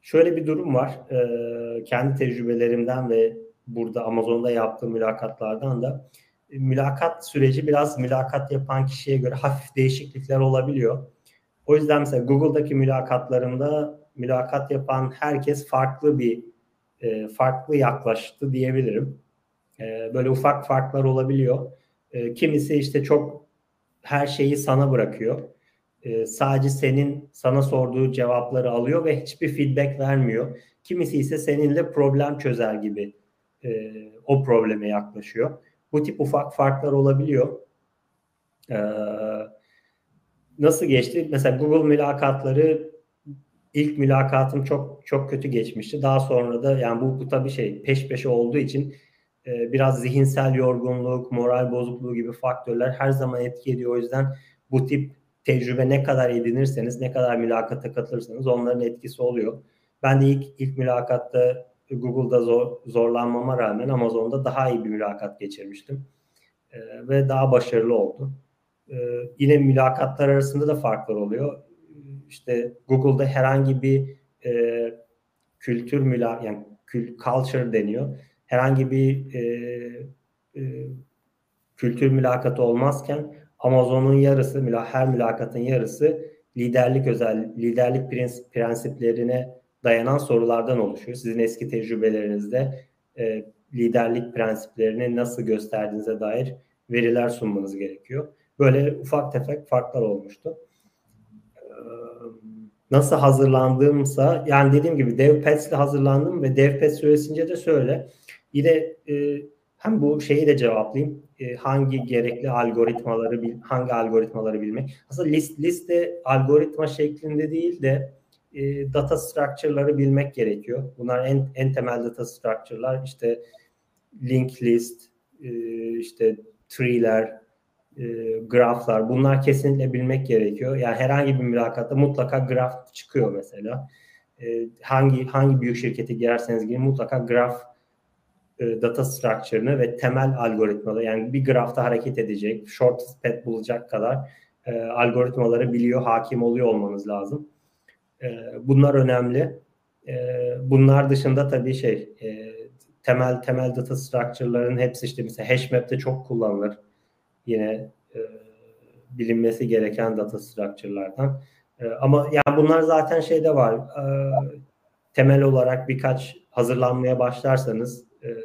şöyle bir durum var. Ee, kendi tecrübelerimden ve burada Amazon'da yaptığım mülakatlardan da e, mülakat süreci biraz mülakat yapan kişiye göre hafif değişiklikler olabiliyor. O yüzden mesela Google'daki mülakatlarında mülakat yapan herkes farklı bir e, farklı yaklaştı diyebilirim. E, böyle ufak farklar olabiliyor. kimisi işte çok her şeyi sana bırakıyor. E, sadece senin sana sorduğu cevapları alıyor ve hiçbir feedback vermiyor. Kimisi ise seninle problem çözer gibi e, o probleme yaklaşıyor. Bu tip ufak farklar olabiliyor. E, nasıl geçti? Mesela Google mülakatları ilk mülakatım çok çok kötü geçmişti. Daha sonra da yani bu, bu tabii şey peş peşe olduğu için biraz zihinsel yorgunluk, moral bozukluğu gibi faktörler her zaman etki ediyor. O yüzden bu tip tecrübe ne kadar edinirseniz, ne kadar mülakata katılırsanız onların etkisi oluyor. Ben de ilk ilk mülakatta Google'da zor, zorlanmama rağmen Amazon'da daha iyi bir mülakat geçirmiştim. E, ve daha başarılı oldu. E, yine mülakatlar arasında da farklar oluyor. İşte Google'da herhangi bir e, kültür mülakat yani culture deniyor herhangi bir e, e, kültür mülakatı olmazken Amazon'un yarısı, her mülakatın yarısı liderlik özel, liderlik prens, prensiplerine dayanan sorulardan oluşuyor. Sizin eski tecrübelerinizde e, liderlik prensiplerini nasıl gösterdiğinize dair veriler sunmanız gerekiyor. Böyle ufak tefek farklar olmuştu. Nasıl hazırlandığımsa yani dediğim gibi DevPads ile hazırlandım ve DevPads süresince de şöyle Yine e, hem bu şeyi de cevaplayayım. E, hangi gerekli algoritmaları hangi algoritmaları bilmek. Aslında list, liste algoritma şeklinde değil de e, data structure'ları bilmek gerekiyor. Bunlar en, en temel data structure'lar işte link list, e, işte tree'ler, e, graflar bunlar kesinlikle bilmek gerekiyor. Yani herhangi bir mülakatta mutlaka graf çıkıyor mesela. E, hangi hangi büyük şirkete girerseniz girin mutlaka graf e, data structure'ını ve temel algoritmaları yani bir grafta hareket edecek, short path bulacak kadar e, algoritmaları biliyor, hakim oluyor olmanız lazım. E, bunlar önemli. E, bunlar dışında tabii şey e, temel temel data structure'ların hepsi işte mesela HashMap'te çok kullanılır. Yine e, bilinmesi gereken data structure'lardan. E, ama yani bunlar zaten şeyde var. E, temel olarak birkaç hazırlanmaya başlarsanız e,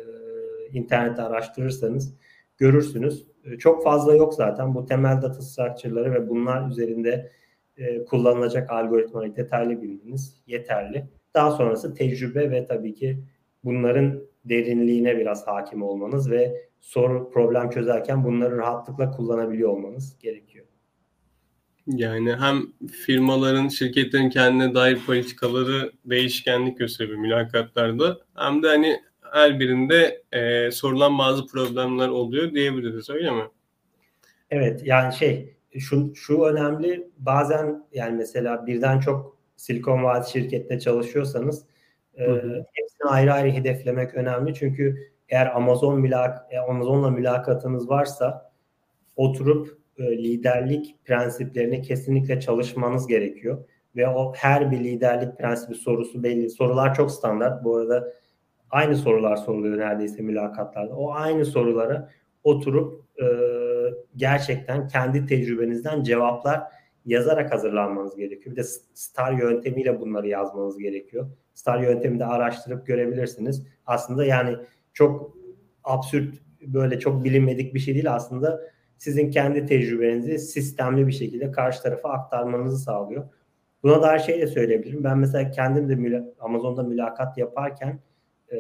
internette araştırırsanız görürsünüz. E, çok fazla yok zaten bu temel data structure'ları ve bunlar üzerinde e, kullanılacak algoritmayı detaylı bilmeniz yeterli. Daha sonrası tecrübe ve tabii ki bunların derinliğine biraz hakim olmanız ve soru problem çözerken bunları rahatlıkla kullanabiliyor olmanız gerekiyor. Yani hem firmaların, şirketlerin kendine dair politikaları değişkenlik gösteriyor mülakatlarda hem de hani her birinde e, sorulan bazı problemler oluyor diyebiliriz öyle mi? Evet yani şey şu, şu önemli bazen yani mesela birden çok Silikon Vadisi şirkette çalışıyorsanız e, hepsini ayrı ayrı hedeflemek önemli çünkü eğer Amazon mülak e, Amazon'la mülakatınız varsa oturup e, liderlik prensiplerini kesinlikle çalışmanız gerekiyor ve o her bir liderlik prensibi sorusu belli. Sorular çok standart. Bu arada aynı sorular soruluyor neredeyse mülakatlarda. O aynı sorulara oturup e, gerçekten kendi tecrübenizden cevaplar yazarak hazırlanmanız gerekiyor. Bir de STAR yöntemiyle bunları yazmanız gerekiyor. STAR yönteminde araştırıp görebilirsiniz. Aslında yani çok absürt böyle çok bilinmedik bir şey değil aslında sizin kendi tecrübenizi sistemli bir şekilde karşı tarafa aktarmanızı sağlıyor. Buna dair şey de söyleyebilirim. Ben mesela kendim de müla- Amazon'da mülakat yaparken e,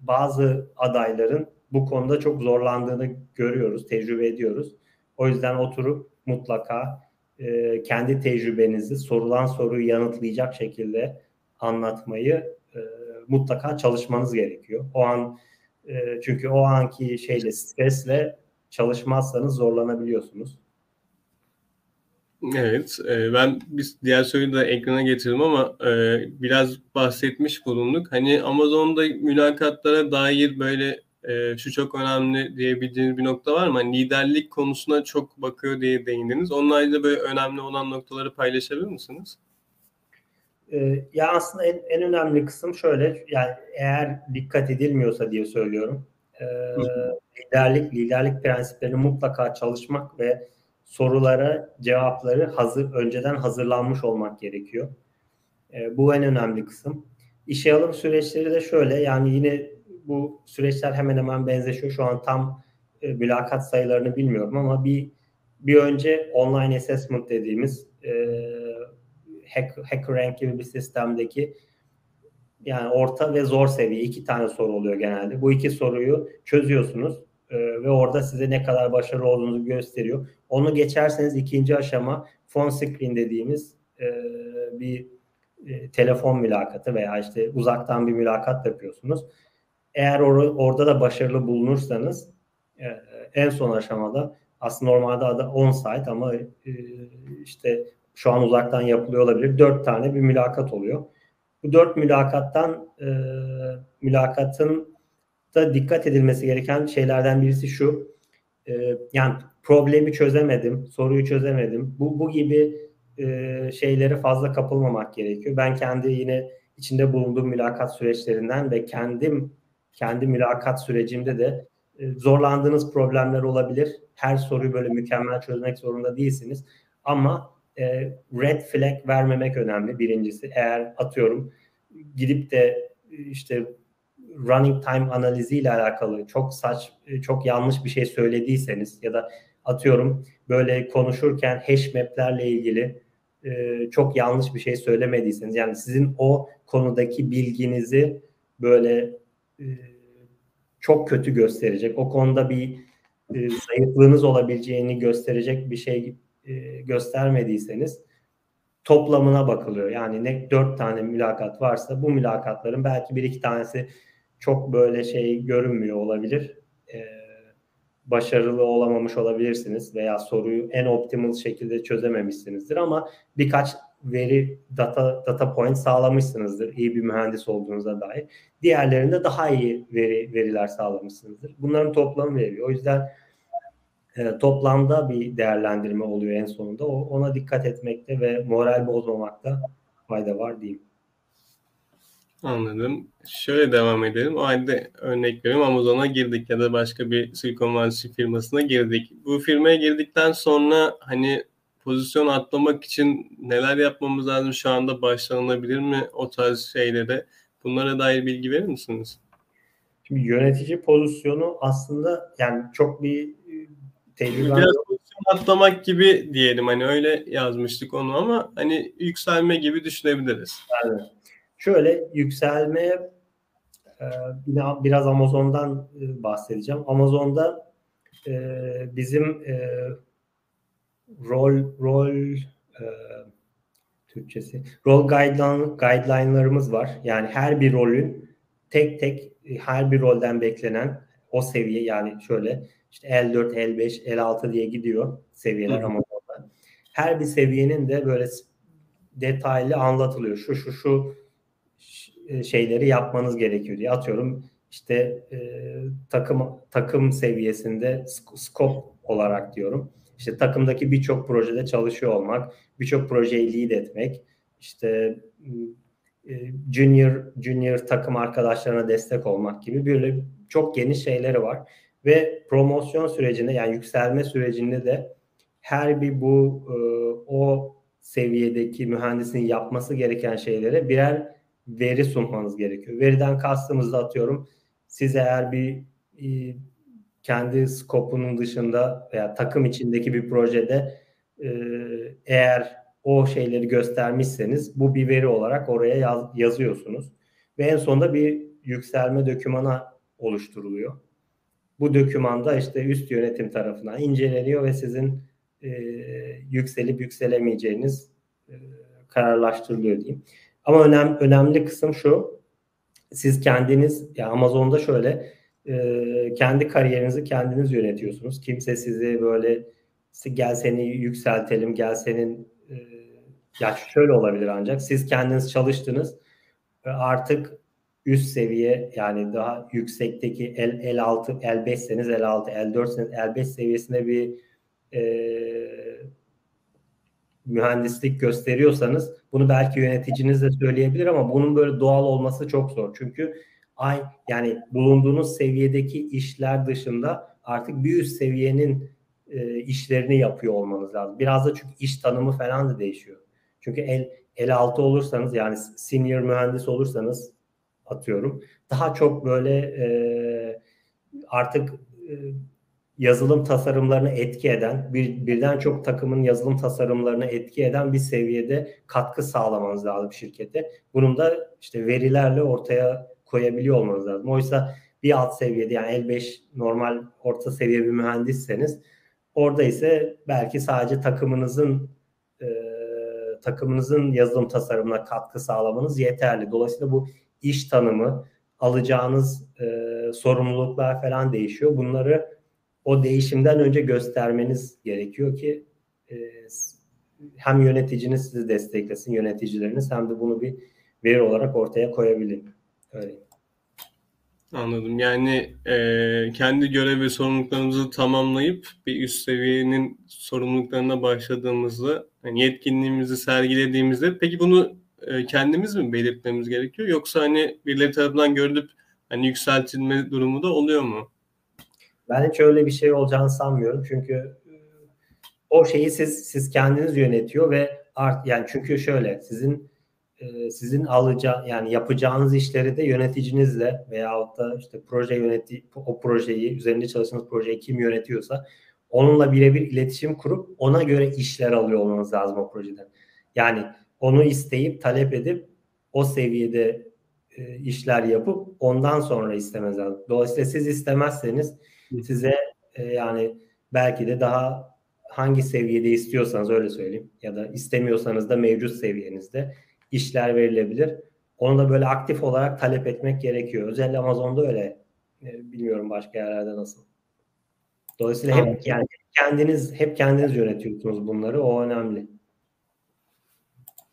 bazı adayların bu konuda çok zorlandığını görüyoruz, tecrübe ediyoruz. O yüzden oturup mutlaka e, kendi tecrübenizi sorulan soruyu yanıtlayacak şekilde anlatmayı e, mutlaka çalışmanız gerekiyor. O an e, çünkü o anki şeyle stresle çalışmazsanız zorlanabiliyorsunuz. Evet, e, ben biz diğer soruyu da ekrana getirdim ama e, biraz bahsetmiş bulunduk. Hani Amazon'da mülakatlara dair böyle e, şu çok önemli diyebildiğiniz bir nokta var mı? Hani liderlik konusuna çok bakıyor diye değindiniz. Onun ayrıca böyle önemli olan noktaları paylaşabilir misiniz? E, ya aslında en, en önemli kısım şöyle, yani eğer dikkat edilmiyorsa diye söylüyorum. E, liderlik, liderlik prensiplerini mutlaka çalışmak ve sorulara cevapları hazır önceden hazırlanmış olmak gerekiyor. E, bu en önemli kısım. İşe alım süreçleri de şöyle yani yine bu süreçler hemen hemen benzeşiyor. Şu an tam e, mülakat sayılarını bilmiyorum ama bir bir önce online assessment dediğimiz e, hack, HackerRank gibi bir sistemdeki yani orta ve zor seviye iki tane soru oluyor genelde. Bu iki soruyu çözüyorsunuz e, ve orada size ne kadar başarılı olduğunuzu gösteriyor. Onu geçerseniz ikinci aşama phone screen dediğimiz e, bir e, telefon mülakatı veya işte uzaktan bir mülakat yapıyorsunuz. Eğer or- orada da başarılı bulunursanız e, en son aşamada aslında normalde adı on site ama e, işte şu an uzaktan yapılıyor olabilir. Dört tane bir mülakat oluyor. Bu dört mülakattan e, mülakatın da dikkat edilmesi gereken şeylerden birisi şu. E, yani problemi çözemedim, soruyu çözemedim. Bu, bu gibi e, şeylere fazla kapılmamak gerekiyor. Ben kendi yine içinde bulunduğum mülakat süreçlerinden ve kendim kendi mülakat sürecimde de e, zorlandığınız problemler olabilir. Her soruyu böyle mükemmel çözmek zorunda değilsiniz. Ama e, red flag vermemek önemli birincisi. Eğer atıyorum gidip de işte running time analiziyle alakalı çok saç çok yanlış bir şey söylediyseniz ya da atıyorum böyle konuşurken hash map'lerle ilgili e, çok yanlış bir şey söylemediyseniz yani sizin o konudaki bilginizi böyle e, çok kötü gösterecek o konuda bir e, zayıflığınız olabileceğini gösterecek bir şey e, göstermediyseniz toplamına bakılıyor. Yani ne dört tane mülakat varsa bu mülakatların belki bir iki tanesi çok böyle şey görünmüyor olabilir. Ee, başarılı olamamış olabilirsiniz veya soruyu en optimal şekilde çözememişsinizdir ama birkaç veri data data point sağlamışsınızdır iyi bir mühendis olduğunuza dair. Diğerlerinde daha iyi veri veriler sağlamışsınızdır. Bunların toplamı veriyor. O yüzden e, toplamda bir değerlendirme oluyor en sonunda. O, ona dikkat etmekte ve moral bozmamakta fayda var diyeyim. Anladım. Şöyle devam edelim. O halde örnek veriyorum Amazon'a girdik ya da başka bir Silikon Vadisi firmasına girdik. Bu firmaya girdikten sonra hani pozisyon atlamak için neler yapmamız lazım? Şu anda başlanılabilir mi o tarz şeylere? Bunlara dair bilgi verir misiniz? Şimdi yönetici pozisyonu aslında yani çok bir tecrübe Biraz pozisyon atlamak gibi diyelim hani öyle yazmıştık onu ama hani yükselme gibi düşünebiliriz. Evet. Şöyle yükselmeye e, yine biraz Amazon'dan e, bahsedeceğim. Amazon'da e, bizim rol rol Türkçesi rol guideline guideline'larımız var. Yani her bir rolün tek tek her bir rolden beklenen o seviye yani şöyle işte L4, L5, L6 diye gidiyor seviyeler Amazon'da. Her bir seviyenin de böyle detaylı anlatılıyor. Şu şu şu e, şeyleri yapmanız gerekiyor diye atıyorum işte e, takım takım seviyesinde scope olarak diyorum. İşte takımdaki birçok projede çalışıyor olmak, birçok projeyi lead etmek, işte e, junior junior takım arkadaşlarına destek olmak gibi böyle çok geniş şeyleri var. ve promosyon sürecinde yani yükselme sürecinde de her bir bu e, o seviyedeki mühendisin yapması gereken şeylere birer veri sunmanız gerekiyor. Veriden kastımız da atıyorum siz eğer bir e, kendi skopunun dışında veya takım içindeki bir projede e, eğer o şeyleri göstermişseniz bu bir veri olarak oraya yaz, yazıyorsunuz. Ve en sonunda bir yükselme dokümanı oluşturuluyor. Bu dokümanda işte üst yönetim tarafından inceleniyor ve sizin e, yükselip yükselemeyeceğiniz e, kararlaştırılıyor diyeyim. Ama önem, önemli kısım şu. Siz kendiniz ya Amazon'da şöyle e, kendi kariyerinizi kendiniz yönetiyorsunuz. Kimse sizi böyle gel seni yükseltelim, gel senin e, ya şöyle olabilir ancak siz kendiniz çalıştınız ve artık üst seviye yani daha yüksekteki L, L6, L5'seniz L6, L4'seniz L5 seviyesinde bir e, mühendislik gösteriyorsanız bunu belki yöneticiniz de söyleyebilir ama bunun böyle doğal olması çok zor. Çünkü ay yani bulunduğunuz seviyedeki işler dışında artık bir üst seviyenin e, işlerini yapıyor olmanız lazım. Biraz da çünkü iş tanımı falan da değişiyor. Çünkü el el altı olursanız yani senior mühendis olursanız atıyorum daha çok böyle e, artık e, yazılım tasarımlarını etki eden, bir, birden çok takımın yazılım tasarımlarını etki eden bir seviyede katkı sağlamanız lazım şirkete. Bunun da işte verilerle ortaya koyabiliyor olmanız lazım. Oysa bir alt seviyede yani L5 normal orta seviye bir mühendisseniz orada ise belki sadece takımınızın e, takımınızın yazılım tasarımına katkı sağlamanız yeterli. Dolayısıyla bu iş tanımı, alacağınız e, sorumluluklar falan değişiyor. Bunları o değişimden önce göstermeniz gerekiyor ki e, hem yöneticiniz sizi desteklesin, yöneticileriniz hem de bunu bir veri olarak ortaya koyabilin. Öyle. Anladım. Yani e, kendi görev ve sorumluluklarımızı tamamlayıp bir üst seviyenin sorumluluklarına başladığımızda yani yetkinliğimizi sergilediğimizde peki bunu e, kendimiz mi belirtmemiz gerekiyor yoksa hani birileri tarafından görülüp hani yükseltilme durumu da oluyor mu? Ben hiç öyle bir şey olacağını sanmıyorum. Çünkü e, o şeyi siz siz kendiniz yönetiyor ve art yani çünkü şöyle sizin e, sizin alacağı yani yapacağınız işleri de yöneticinizle veyahut da işte proje yöneti o projeyi üzerinde çalıştığınız projeyi kim yönetiyorsa onunla birebir iletişim kurup ona göre işler alıyor olmanız lazım o projeden. Yani onu isteyip talep edip o seviyede e, işler yapıp ondan sonra istemez lazım. Dolayısıyla siz istemezseniz size e, yani belki de daha hangi seviyede istiyorsanız öyle söyleyeyim ya da istemiyorsanız da mevcut seviyenizde işler verilebilir. Onu da böyle aktif olarak talep etmek gerekiyor. Özellikle Amazon'da öyle. E, bilmiyorum başka yerlerde nasıl. Dolayısıyla hep yani kendiniz hep kendiniz yönetiyorsunuz bunları. O önemli.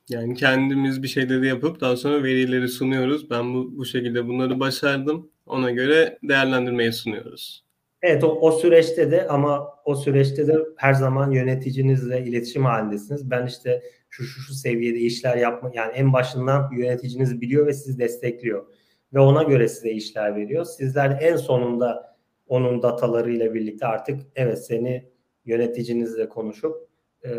Yani kendimiz bir şeyleri yapıp daha sonra verileri sunuyoruz. Ben bu, bu şekilde bunları başardım. Ona göre değerlendirmeyi sunuyoruz. Evet o, o süreçte de ama o süreçte de her zaman yöneticinizle iletişim halindesiniz. Ben işte şu şu şu seviyede işler yapma yani en başından yöneticiniz biliyor ve sizi destekliyor ve ona göre size işler veriyor. Sizler en sonunda onun datalarıyla birlikte artık evet seni yöneticinizle konuşup e,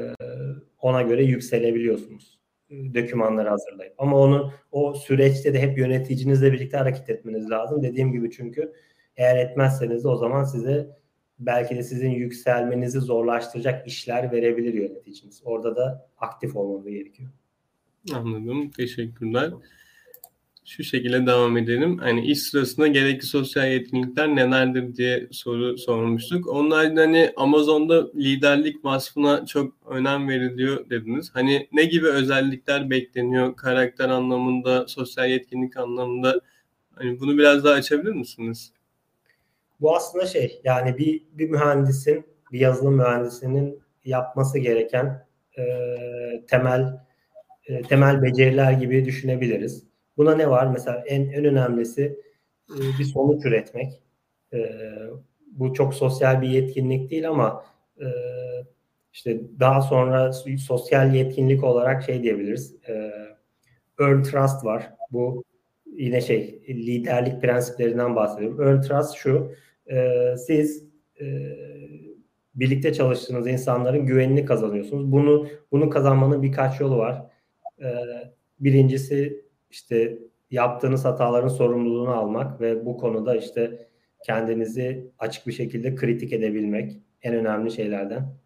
ona göre yükselebiliyorsunuz. Dokümanları hazırlayıp. Ama onu o süreçte de hep yöneticinizle birlikte hareket etmeniz lazım. Dediğim gibi çünkü eğer etmezseniz de o zaman size belki de sizin yükselmenizi zorlaştıracak işler verebilir yöneticiniz. Orada da aktif olmanız gerekiyor. Anladım. Teşekkürler. Şu şekilde devam edelim. Hani iş sırasında gerekli sosyal yetkinlikler nelerdir diye soru sormuştuk. Onlar hani Amazon'da liderlik vasfına çok önem veriliyor dediniz. Hani ne gibi özellikler bekleniyor karakter anlamında, sosyal yetkinlik anlamında? Hani bunu biraz daha açabilir misiniz? Bu aslında şey yani bir, bir mühendisin, bir yazılım mühendisinin yapması gereken e, temel e, temel beceriler gibi düşünebiliriz. Buna ne var? Mesela en, en önemlisi e, bir sonuç üretmek. E, bu çok sosyal bir yetkinlik değil ama e, işte daha sonra sosyal yetkinlik olarak şey diyebiliriz. E, earn trust var. Bu yine şey liderlik prensiplerinden bahsediyorum. Earn trust şu e, siz e, birlikte çalıştığınız insanların güvenini kazanıyorsunuz. Bunu bunu kazanmanın birkaç yolu var. E, birincisi işte yaptığınız hataların sorumluluğunu almak ve bu konuda işte kendinizi açık bir şekilde kritik edebilmek en önemli şeylerden.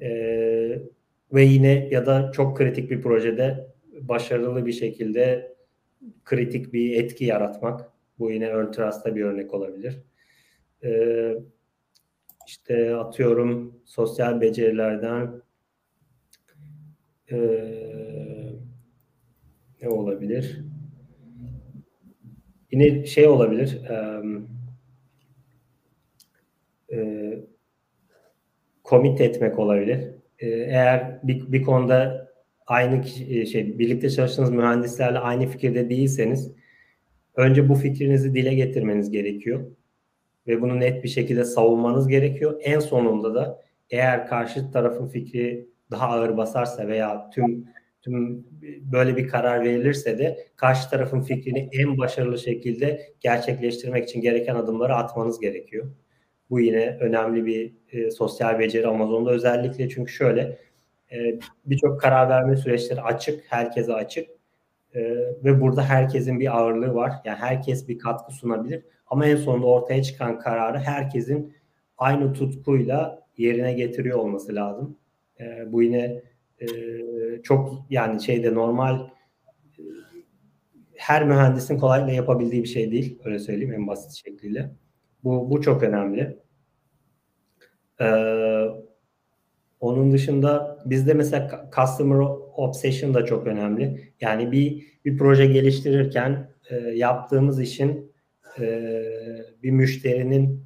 E, ve yine ya da çok kritik bir projede başarılı bir şekilde kritik bir etki yaratmak. Bu yine Earn Trust'ta bir örnek olabilir. Ee, işte atıyorum sosyal becerilerden e, ne olabilir? Yine şey olabilir. E, e, komit etmek olabilir. E, eğer bir, bir konuda aynı kişi, şey birlikte çalıştığınız mühendislerle aynı fikirde değilseniz önce bu fikrinizi dile getirmeniz gerekiyor ve bunu net bir şekilde savunmanız gerekiyor. En sonunda da eğer karşı tarafın fikri daha ağır basarsa veya tüm tüm böyle bir karar verilirse de karşı tarafın fikrini en başarılı şekilde gerçekleştirmek için gereken adımları atmanız gerekiyor. Bu yine önemli bir e, sosyal beceri Amazon'da özellikle çünkü şöyle e, birçok karar verme süreçleri açık, herkese açık e, ve burada herkesin bir ağırlığı var. Yani herkes bir katkı sunabilir ama en sonunda ortaya çıkan kararı herkesin aynı tutkuyla yerine getiriyor olması lazım. E, bu yine e, çok yani şeyde normal her mühendisin kolaylıkla yapabildiği bir şey değil. Öyle söyleyeyim en basit şekliyle. Bu, bu çok önemli. Ee, onun dışında bizde mesela customer obsession da çok önemli. Yani bir bir proje geliştirirken e, yaptığımız işin e, bir müşterinin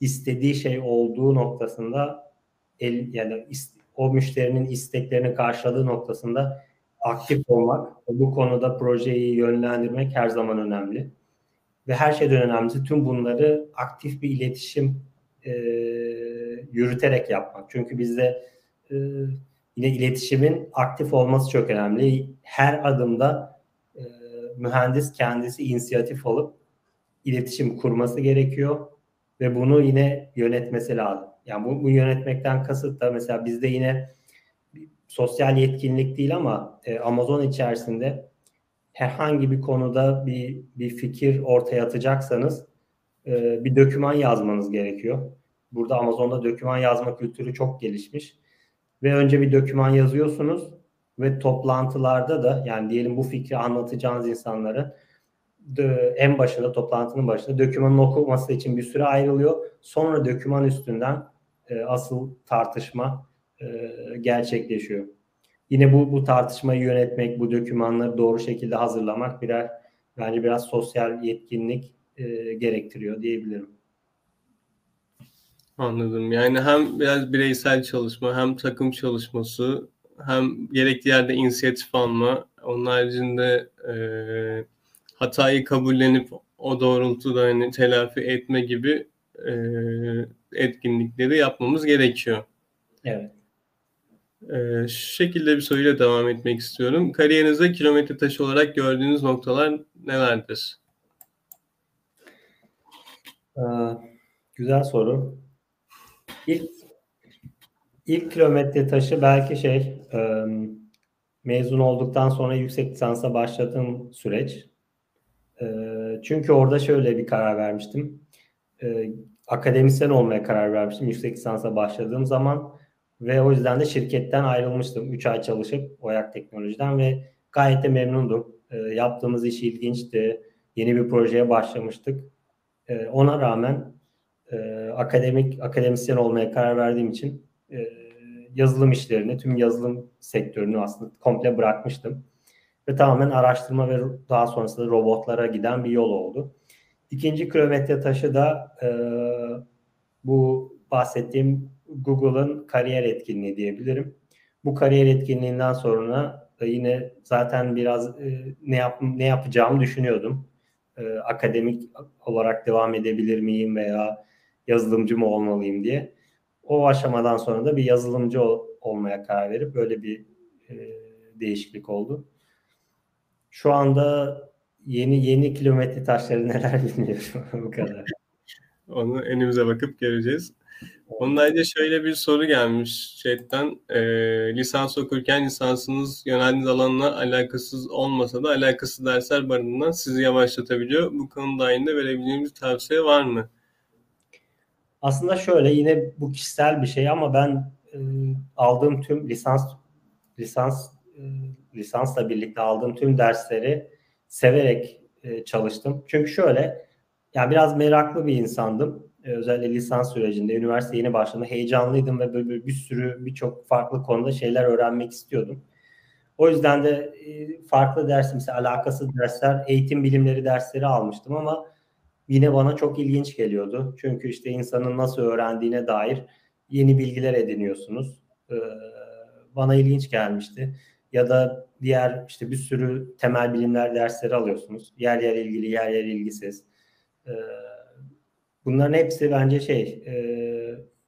istediği şey olduğu noktasında el, yani ist, o müşterinin isteklerini karşıladığı noktasında aktif olmak, bu konuda projeyi yönlendirmek her zaman önemli. Ve her şeyden önemlisi tüm bunları aktif bir iletişim e, yürüterek yapmak. Çünkü bizde e, yine iletişimin aktif olması çok önemli. Her adımda e, mühendis kendisi inisiyatif alıp iletişim kurması gerekiyor ve bunu yine yönetmesi lazım. Yani bu, bu yönetmekten kasıt da mesela bizde yine sosyal yetkinlik değil ama e, Amazon içerisinde herhangi bir konuda bir bir fikir ortaya atacaksanız e, bir döküman yazmanız gerekiyor. Burada Amazon'da döküman yazma kültürü çok gelişmiş. Ve önce bir döküman yazıyorsunuz ve toplantılarda da yani diyelim bu fikri anlatacağınız insanların en başında toplantının başında dökümanın okuması için bir süre ayrılıyor. Sonra döküman üstünden e, asıl tartışma e, gerçekleşiyor. Yine bu bu tartışmayı yönetmek, bu dökümanları doğru şekilde hazırlamak birer bence biraz sosyal yetkinlik e, gerektiriyor diyebilirim. Anladım. Yani hem biraz bireysel çalışma, hem takım çalışması, hem gerekli yerde inisiyatif alma, onun haricinde e, hatayı kabullenip o doğrultuda hani telafi etme gibi e, etkinlikleri yapmamız gerekiyor. Evet. Ee, şu şekilde bir soruyla devam etmek istiyorum. Kariyerinizde kilometre taşı olarak gördüğünüz noktalar nelerdir? Ee, güzel soru. İlk ilk kilometre taşı belki şey e, mezun olduktan sonra yüksek lisansa başladığım süreç. E, çünkü orada şöyle bir karar vermiştim. E, akademisyen olmaya karar vermiştim yüksek lisansa başladığım zaman ve o yüzden de şirketten ayrılmıştım. 3 ay çalışıp Oyak Teknoloji'den ve gayet de memnundum. E, yaptığımız iş ilginçti. Yeni bir projeye başlamıştık. E, ona rağmen e, akademik akademisyen olmaya karar verdiğim için e, yazılım işlerini, tüm yazılım sektörünü aslında komple bırakmıştım. Ve tamamen araştırma ve daha sonrasında robotlara giden bir yol oldu. İkinci kilometre taşı da e, bu bahsettiğim Google'ın kariyer etkinliği diyebilirim. Bu kariyer etkinliğinden sonra yine zaten biraz e, ne yap ne yapacağımı düşünüyordum. E, akademik olarak devam edebilir miyim veya yazılımcı mı olmalıyım diye. O aşamadan sonra da bir yazılımcı ol, olmaya karar verip böyle bir e, değişiklik oldu. Şu anda yeni yeni kilometre taşları neler bilmiyorum bu kadar. Onu önümüze bakıp göreceğiz. Onun ayrıca şöyle bir soru gelmiş chatten. E, lisans okurken lisansınız yöneldiğiniz alanla alakasız olmasa da alakası dersler barındığından sizi yavaşlatabiliyor. Bu konu dahilinde verebileceğimiz tavsiye var mı? Aslında şöyle yine bu kişisel bir şey ama ben e, aldığım tüm lisans lisans e, lisansla birlikte aldığım tüm dersleri severek e, çalıştım. Çünkü şöyle yani biraz meraklı bir insandım. E, özellikle lisans sürecinde, üniversite yeni başladığımda heyecanlıydım ve böyle bir, bir sürü birçok farklı konuda şeyler öğrenmek istiyordum. O yüzden de e, farklı ders, mesela alakasız dersler, eğitim bilimleri dersleri almıştım ama yine bana çok ilginç geliyordu. Çünkü işte insanın nasıl öğrendiğine dair yeni bilgiler ediniyorsunuz. Ee, bana ilginç gelmişti. Ya da diğer işte bir sürü temel bilimler dersleri alıyorsunuz. Yer yer ilgili, yer yer ilgisiz. Ee, bunların hepsi bence şey e,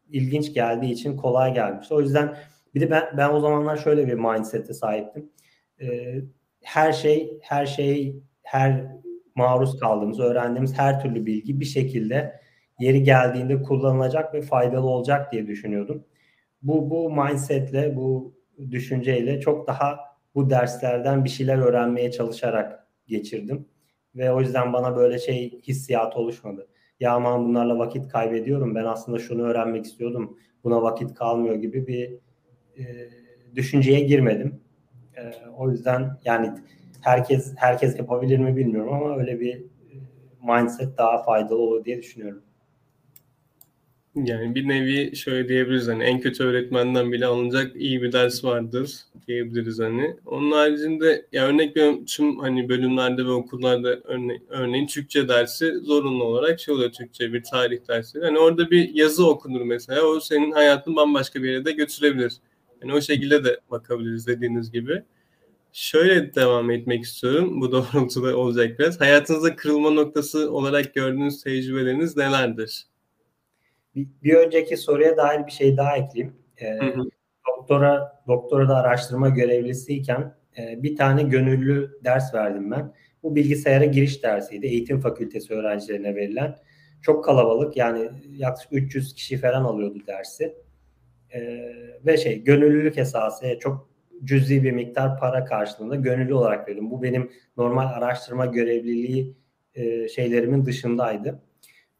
ilginç geldiği için kolay gelmiş. O yüzden bir de ben, ben o zamanlar şöyle bir mindset'e sahiptim. Ee, her şey, her şey, her maruz kaldığımız, öğrendiğimiz her türlü bilgi bir şekilde yeri geldiğinde kullanılacak ve faydalı olacak diye düşünüyordum. Bu bu mindsetle, bu düşünceyle çok daha bu derslerden bir şeyler öğrenmeye çalışarak geçirdim. Ve o yüzden bana böyle şey hissiyat oluşmadı. Ya aman bunlarla vakit kaybediyorum. Ben aslında şunu öğrenmek istiyordum. Buna vakit kalmıyor gibi bir e, düşünceye girmedim. E, o yüzden yani herkes herkes yapabilir mi bilmiyorum ama öyle bir e, mindset daha faydalı olur diye düşünüyorum. Yani bir nevi şöyle diyebiliriz hani en kötü öğretmenden bile alınacak iyi bir ders vardır diyebiliriz hani. Onun haricinde ya örnek veriyorum tüm hani bölümlerde ve okullarda örne örneğin Türkçe dersi zorunlu olarak şey oluyor Türkçe bir tarih dersi. Hani orada bir yazı okunur mesela o senin hayatını bambaşka bir yere de götürebilir. Yani o şekilde de bakabiliriz dediğiniz gibi. Şöyle devam etmek istiyorum. Bu doğrultuda olacak biraz. Hayatınızda kırılma noktası olarak gördüğünüz tecrübeleriniz nelerdir? Bir, bir önceki soruya dair bir şey daha ekleyeyim. Ee, hı hı. Doktora doktora da araştırma görevlisiyken e, bir tane gönüllü ders verdim ben. Bu bilgisayara giriş dersiydi. Eğitim fakültesi öğrencilerine verilen. Çok kalabalık yani yaklaşık 300 kişi falan alıyordu dersi. Ee, ve şey gönüllülük esası çok cüzi bir miktar para karşılığında gönüllü olarak verdim. Bu benim normal araştırma görevliliği e, şeylerimin dışındaydı.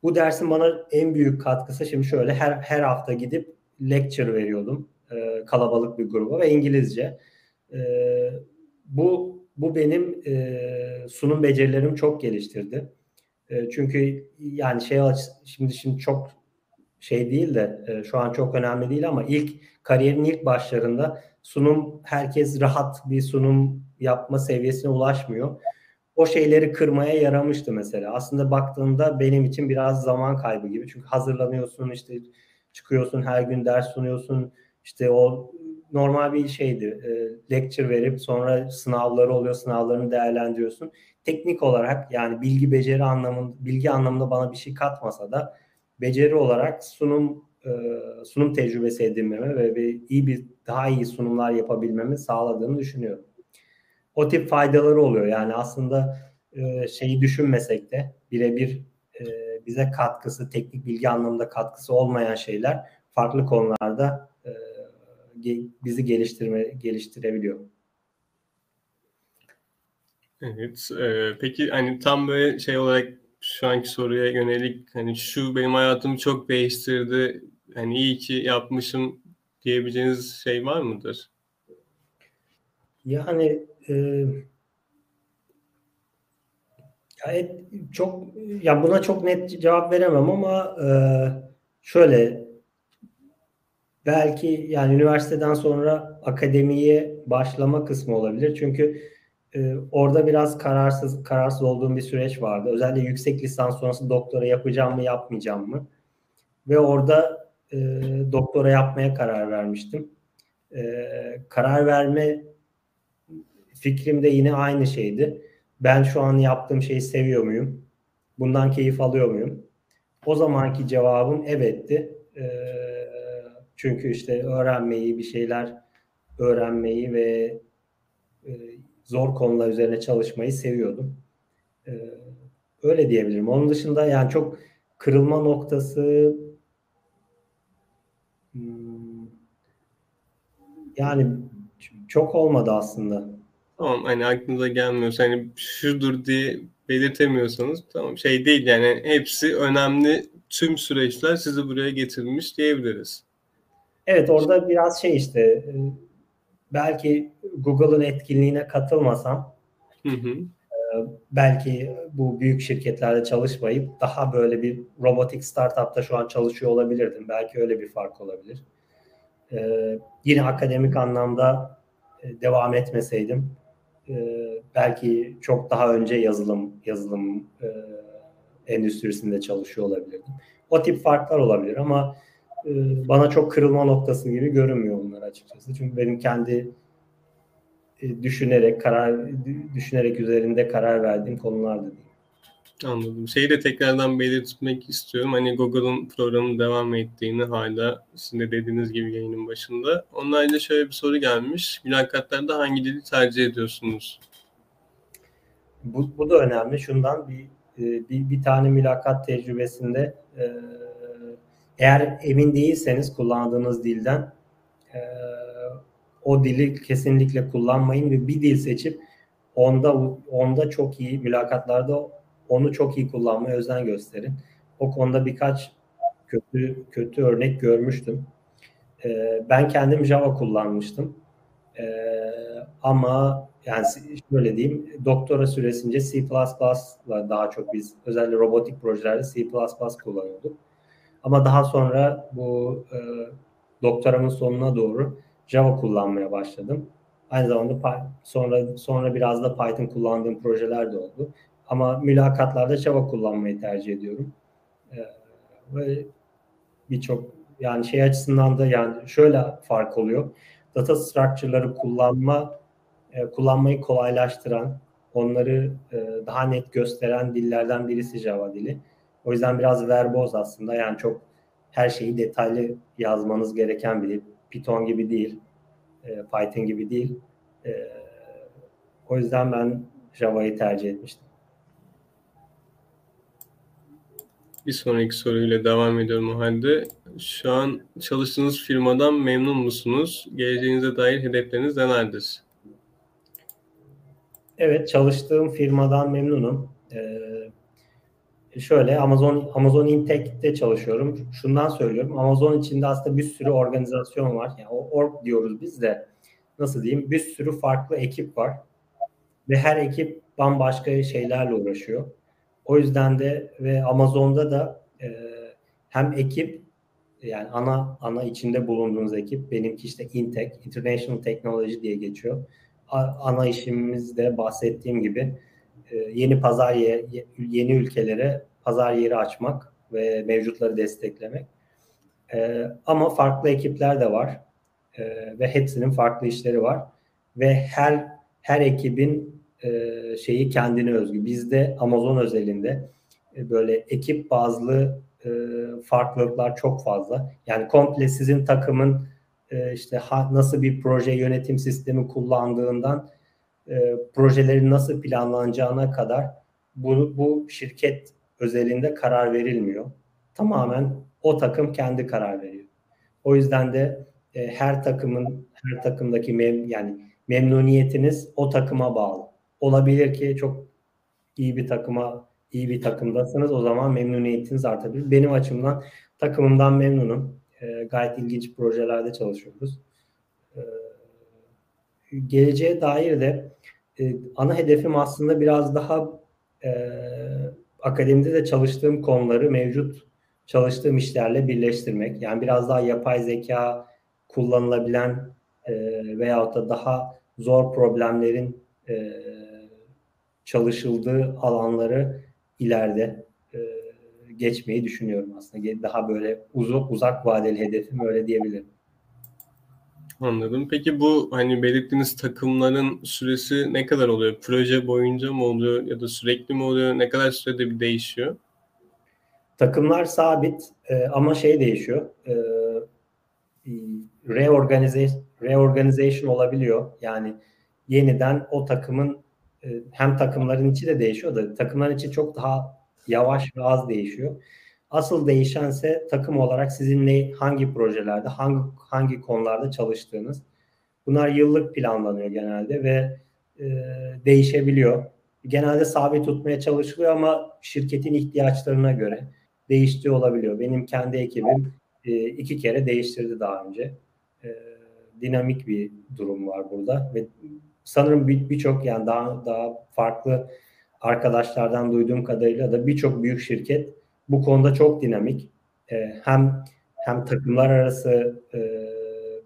Bu dersin bana en büyük katkısı şimdi şöyle her her hafta gidip lecture veriyordum e, kalabalık bir gruba ve İngilizce. E, bu bu benim e, sunum becerilerimi çok geliştirdi. E, çünkü yani şey şimdi şimdi çok şey değil de e, şu an çok önemli değil ama ilk kariyerin ilk başlarında sunum herkes rahat bir sunum yapma seviyesine ulaşmıyor o şeyleri kırmaya yaramıştı mesela. Aslında baktığında benim için biraz zaman kaybı gibi. Çünkü hazırlanıyorsun işte çıkıyorsun her gün ders sunuyorsun. İşte o normal bir şeydi. E, lecture verip sonra sınavları oluyor. Sınavlarını değerlendiriyorsun. Teknik olarak yani bilgi beceri anlamında bilgi anlamında bana bir şey katmasa da beceri olarak sunum e, sunum tecrübesi edinmeme ve bir, iyi bir daha iyi sunumlar yapabilmemi sağladığını düşünüyorum o tip faydaları oluyor. Yani aslında e, şeyi düşünmesek de birebir e, bize katkısı, teknik bilgi anlamında katkısı olmayan şeyler farklı konularda e, bizi geliştirme geliştirebiliyor. Evet. E, peki hani tam böyle şey olarak şu anki soruya yönelik hani şu benim hayatımı çok değiştirdi. Hani iyi ki yapmışım diyebileceğiniz şey var mıdır? Yani e, gayet çok ya buna çok net cevap veremem ama e, şöyle belki yani üniversiteden sonra akademiye başlama kısmı olabilir. Çünkü e, orada biraz kararsız kararsız olduğum bir süreç vardı. Özellikle yüksek lisans sonrası doktora yapacağım mı yapmayacağım mı? Ve orada e, doktora yapmaya karar vermiştim. E, karar verme fikrim de yine aynı şeydi. Ben şu an yaptığım şeyi seviyor muyum? Bundan keyif alıyor muyum? O zamanki cevabım evetti. E, çünkü işte öğrenmeyi, bir şeyler öğrenmeyi ve e, zor konular üzerine çalışmayı seviyordum. E, öyle diyebilirim. Onun dışında yani çok kırılma noktası yani çok olmadı aslında. Tamam hani aklınıza gelmiyorsa hani şudur diye belirtemiyorsanız tamam şey değil yani hepsi önemli tüm süreçler sizi buraya getirmiş diyebiliriz. Evet orada biraz şey işte e, belki Google'ın etkinliğine katılmasam hı hı. E, belki bu büyük şirketlerde çalışmayıp daha böyle bir robotik startupta şu an çalışıyor olabilirdim. Belki öyle bir fark olabilir. Ee, yine akademik anlamda e, devam etmeseydim belki çok daha önce yazılım yazılım endüstrisinde çalışıyor olabilirdim. O tip farklar olabilir ama e, bana çok kırılma noktası gibi görünmüyor bunlar açıkçası. Çünkü benim kendi e, düşünerek karar düşünerek üzerinde karar verdiğim konulardı değil. Anladım. Şeyi de tekrardan belirtmek istiyorum. Hani Google'ın programı devam ettiğini hala sizin de dediğiniz gibi yayının başında. Onlarla şöyle bir soru gelmiş. Mülakatlarda hangi dili tercih ediyorsunuz? Bu, bu da önemli. Şundan bir e, bir, bir tane mülakat tecrübesinde e, eğer emin değilseniz kullandığınız dilden e, o dili kesinlikle kullanmayın ve bir dil seçip onda onda çok iyi mülakatlarda onu çok iyi kullanmaya özen gösterin. O konuda birkaç kötü kötü örnek görmüştüm. ben kendim Java kullanmıştım. ama yani şöyle diyeyim doktora süresince C++'la daha çok biz özellikle robotik projelerde C++ kullanıyorduk. Ama daha sonra bu e, doktoramın sonuna doğru Java kullanmaya başladım. Aynı zamanda sonra sonra biraz da Python kullandığım projeler de oldu. Ama mülakatlarda Java kullanmayı tercih ediyorum. E, ve birçok yani şey açısından da yani şöyle fark oluyor. Data structure'ları kullanma e, kullanmayı kolaylaştıran, onları e, daha net gösteren dillerden birisi Java dili. O yüzden biraz verboz aslında. Yani çok her şeyi detaylı yazmanız gereken bir dil. Python gibi değil, e, Python gibi değil. o yüzden ben Java'yı tercih etmiştim. Bir sonraki soruyla devam ediyorum o halde. Şu an çalıştığınız firmadan memnun musunuz? Geleceğinize dair hedefleriniz nelerdir? Evet, çalıştığım firmadan memnunum. Ee, şöyle Amazon Amazon Intech'te çalışıyorum. Şundan söylüyorum. Amazon içinde aslında bir sürü organizasyon var. Yani org diyoruz biz de. Nasıl diyeyim? Bir sürü farklı ekip var. Ve her ekip bambaşka şeylerle uğraşıyor. O yüzden de ve Amazon'da da e, hem ekip yani ana ana içinde bulunduğunuz ekip benimki işte Intech, International Technology diye geçiyor ana işimizde bahsettiğim gibi e, yeni pazar yeri, yeni ülkelere pazar yeri açmak ve mevcutları desteklemek. E, ama farklı ekipler de var e, ve hepsinin farklı işleri var ve her her ekibin şeyi kendine özgü. Bizde Amazon özelinde böyle ekip bazlı farklılıklar çok fazla. Yani komple sizin takımın e, işte nasıl bir proje yönetim sistemi kullandığından e, projelerin nasıl planlanacağına kadar bu, bu şirket özelinde karar verilmiyor. Tamamen o takım kendi karar veriyor. O yüzden de e, her takımın her takımdaki mem yani memnuniyetiniz o takıma bağlı. Olabilir ki çok iyi bir takıma iyi bir takımdasınız o zaman memnuniyetiniz artabilir. Benim açımdan takımımdan memnunum. E, gayet ilginç projelerde çalışıyoruz. E, geleceğe dair de e, ana hedefim aslında biraz daha e, akademide de çalıştığım konuları mevcut çalıştığım işlerle birleştirmek. Yani biraz daha yapay zeka kullanılabilen e, veyahut da daha zor problemlerin e, çalışıldığı alanları ileride e, geçmeyi düşünüyorum aslında. Daha böyle uzak uzak vadeli hedefim öyle diyebilirim. Anladım. Peki bu hani belirttiğiniz takımların süresi ne kadar oluyor? Proje boyunca mı oluyor ya da sürekli mi oluyor? Ne kadar sürede bir değişiyor? Takımlar sabit e, ama şey değişiyor. E, reorganization, reorganization olabiliyor. Yani yeniden o takımın hem takımların içi de değişiyor da takımların içi çok daha yavaş ve az değişiyor. Asıl değişense takım olarak sizinle hangi projelerde, hangi hangi konularda çalıştığınız. Bunlar yıllık planlanıyor genelde ve e, değişebiliyor. Genelde sabit tutmaya çalışılıyor ama şirketin ihtiyaçlarına göre değiştiği olabiliyor. Benim kendi ekibim e, iki kere değiştirdi daha önce. E, dinamik bir durum var burada ve sanırım birçok bir yani daha daha farklı arkadaşlardan duyduğum kadarıyla da birçok büyük şirket bu konuda çok dinamik. E, hem hem takımlar arası e,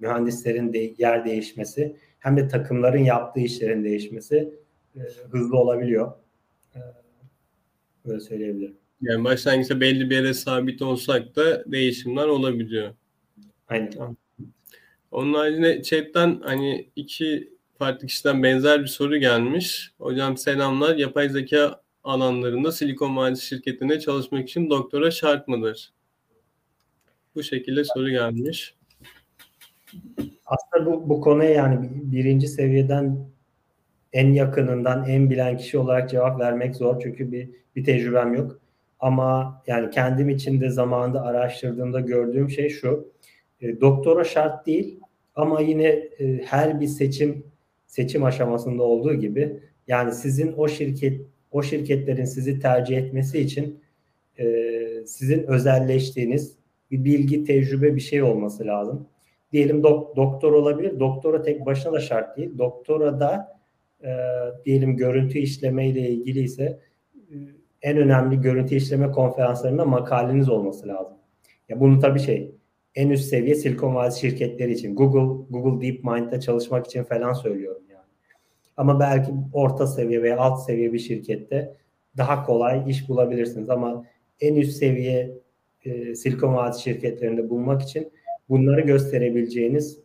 mühendislerin de, yer değişmesi hem de takımların yaptığı işlerin değişmesi e, hızlı olabiliyor. E, böyle söyleyebilirim. Yani başlangıçta belli bir yere sabit olsak da değişimler olabiliyor. Aynen. Onun haricinde chatten hani iki farklı kişiden benzer bir soru gelmiş. Hocam selamlar. Yapay zeka alanlarında Silikon Vadisi şirketinde çalışmak için doktora şart mıdır? Bu şekilde soru gelmiş. Aslında bu, bu konuya yani birinci seviyeden en yakınından en bilen kişi olarak cevap vermek zor. Çünkü bir, bir tecrübem yok. Ama yani kendim için de zamanında araştırdığımda gördüğüm şey şu. E, doktora şart değil ama yine e, her bir seçim seçim aşamasında olduğu gibi yani sizin o şirket o şirketlerin sizi tercih etmesi için e, sizin özelleştiğiniz bir bilgi, tecrübe bir şey olması lazım. Diyelim dok, doktor olabilir. Doktora tek başına da şart değil. Doktora da e, diyelim görüntü işleme ile ilgili ise e, en önemli görüntü işleme konferanslarında makaleniz olması lazım. Ya bunu tabii şey en üst seviye Silikon Vadisi şirketleri için Google Google DeepMind'de çalışmak için falan söylüyorum yani. Ama belki orta seviye veya alt seviye bir şirkette daha kolay iş bulabilirsiniz ama en üst seviye e, Silikon Vadisi şirketlerinde bulmak için bunları gösterebileceğiniz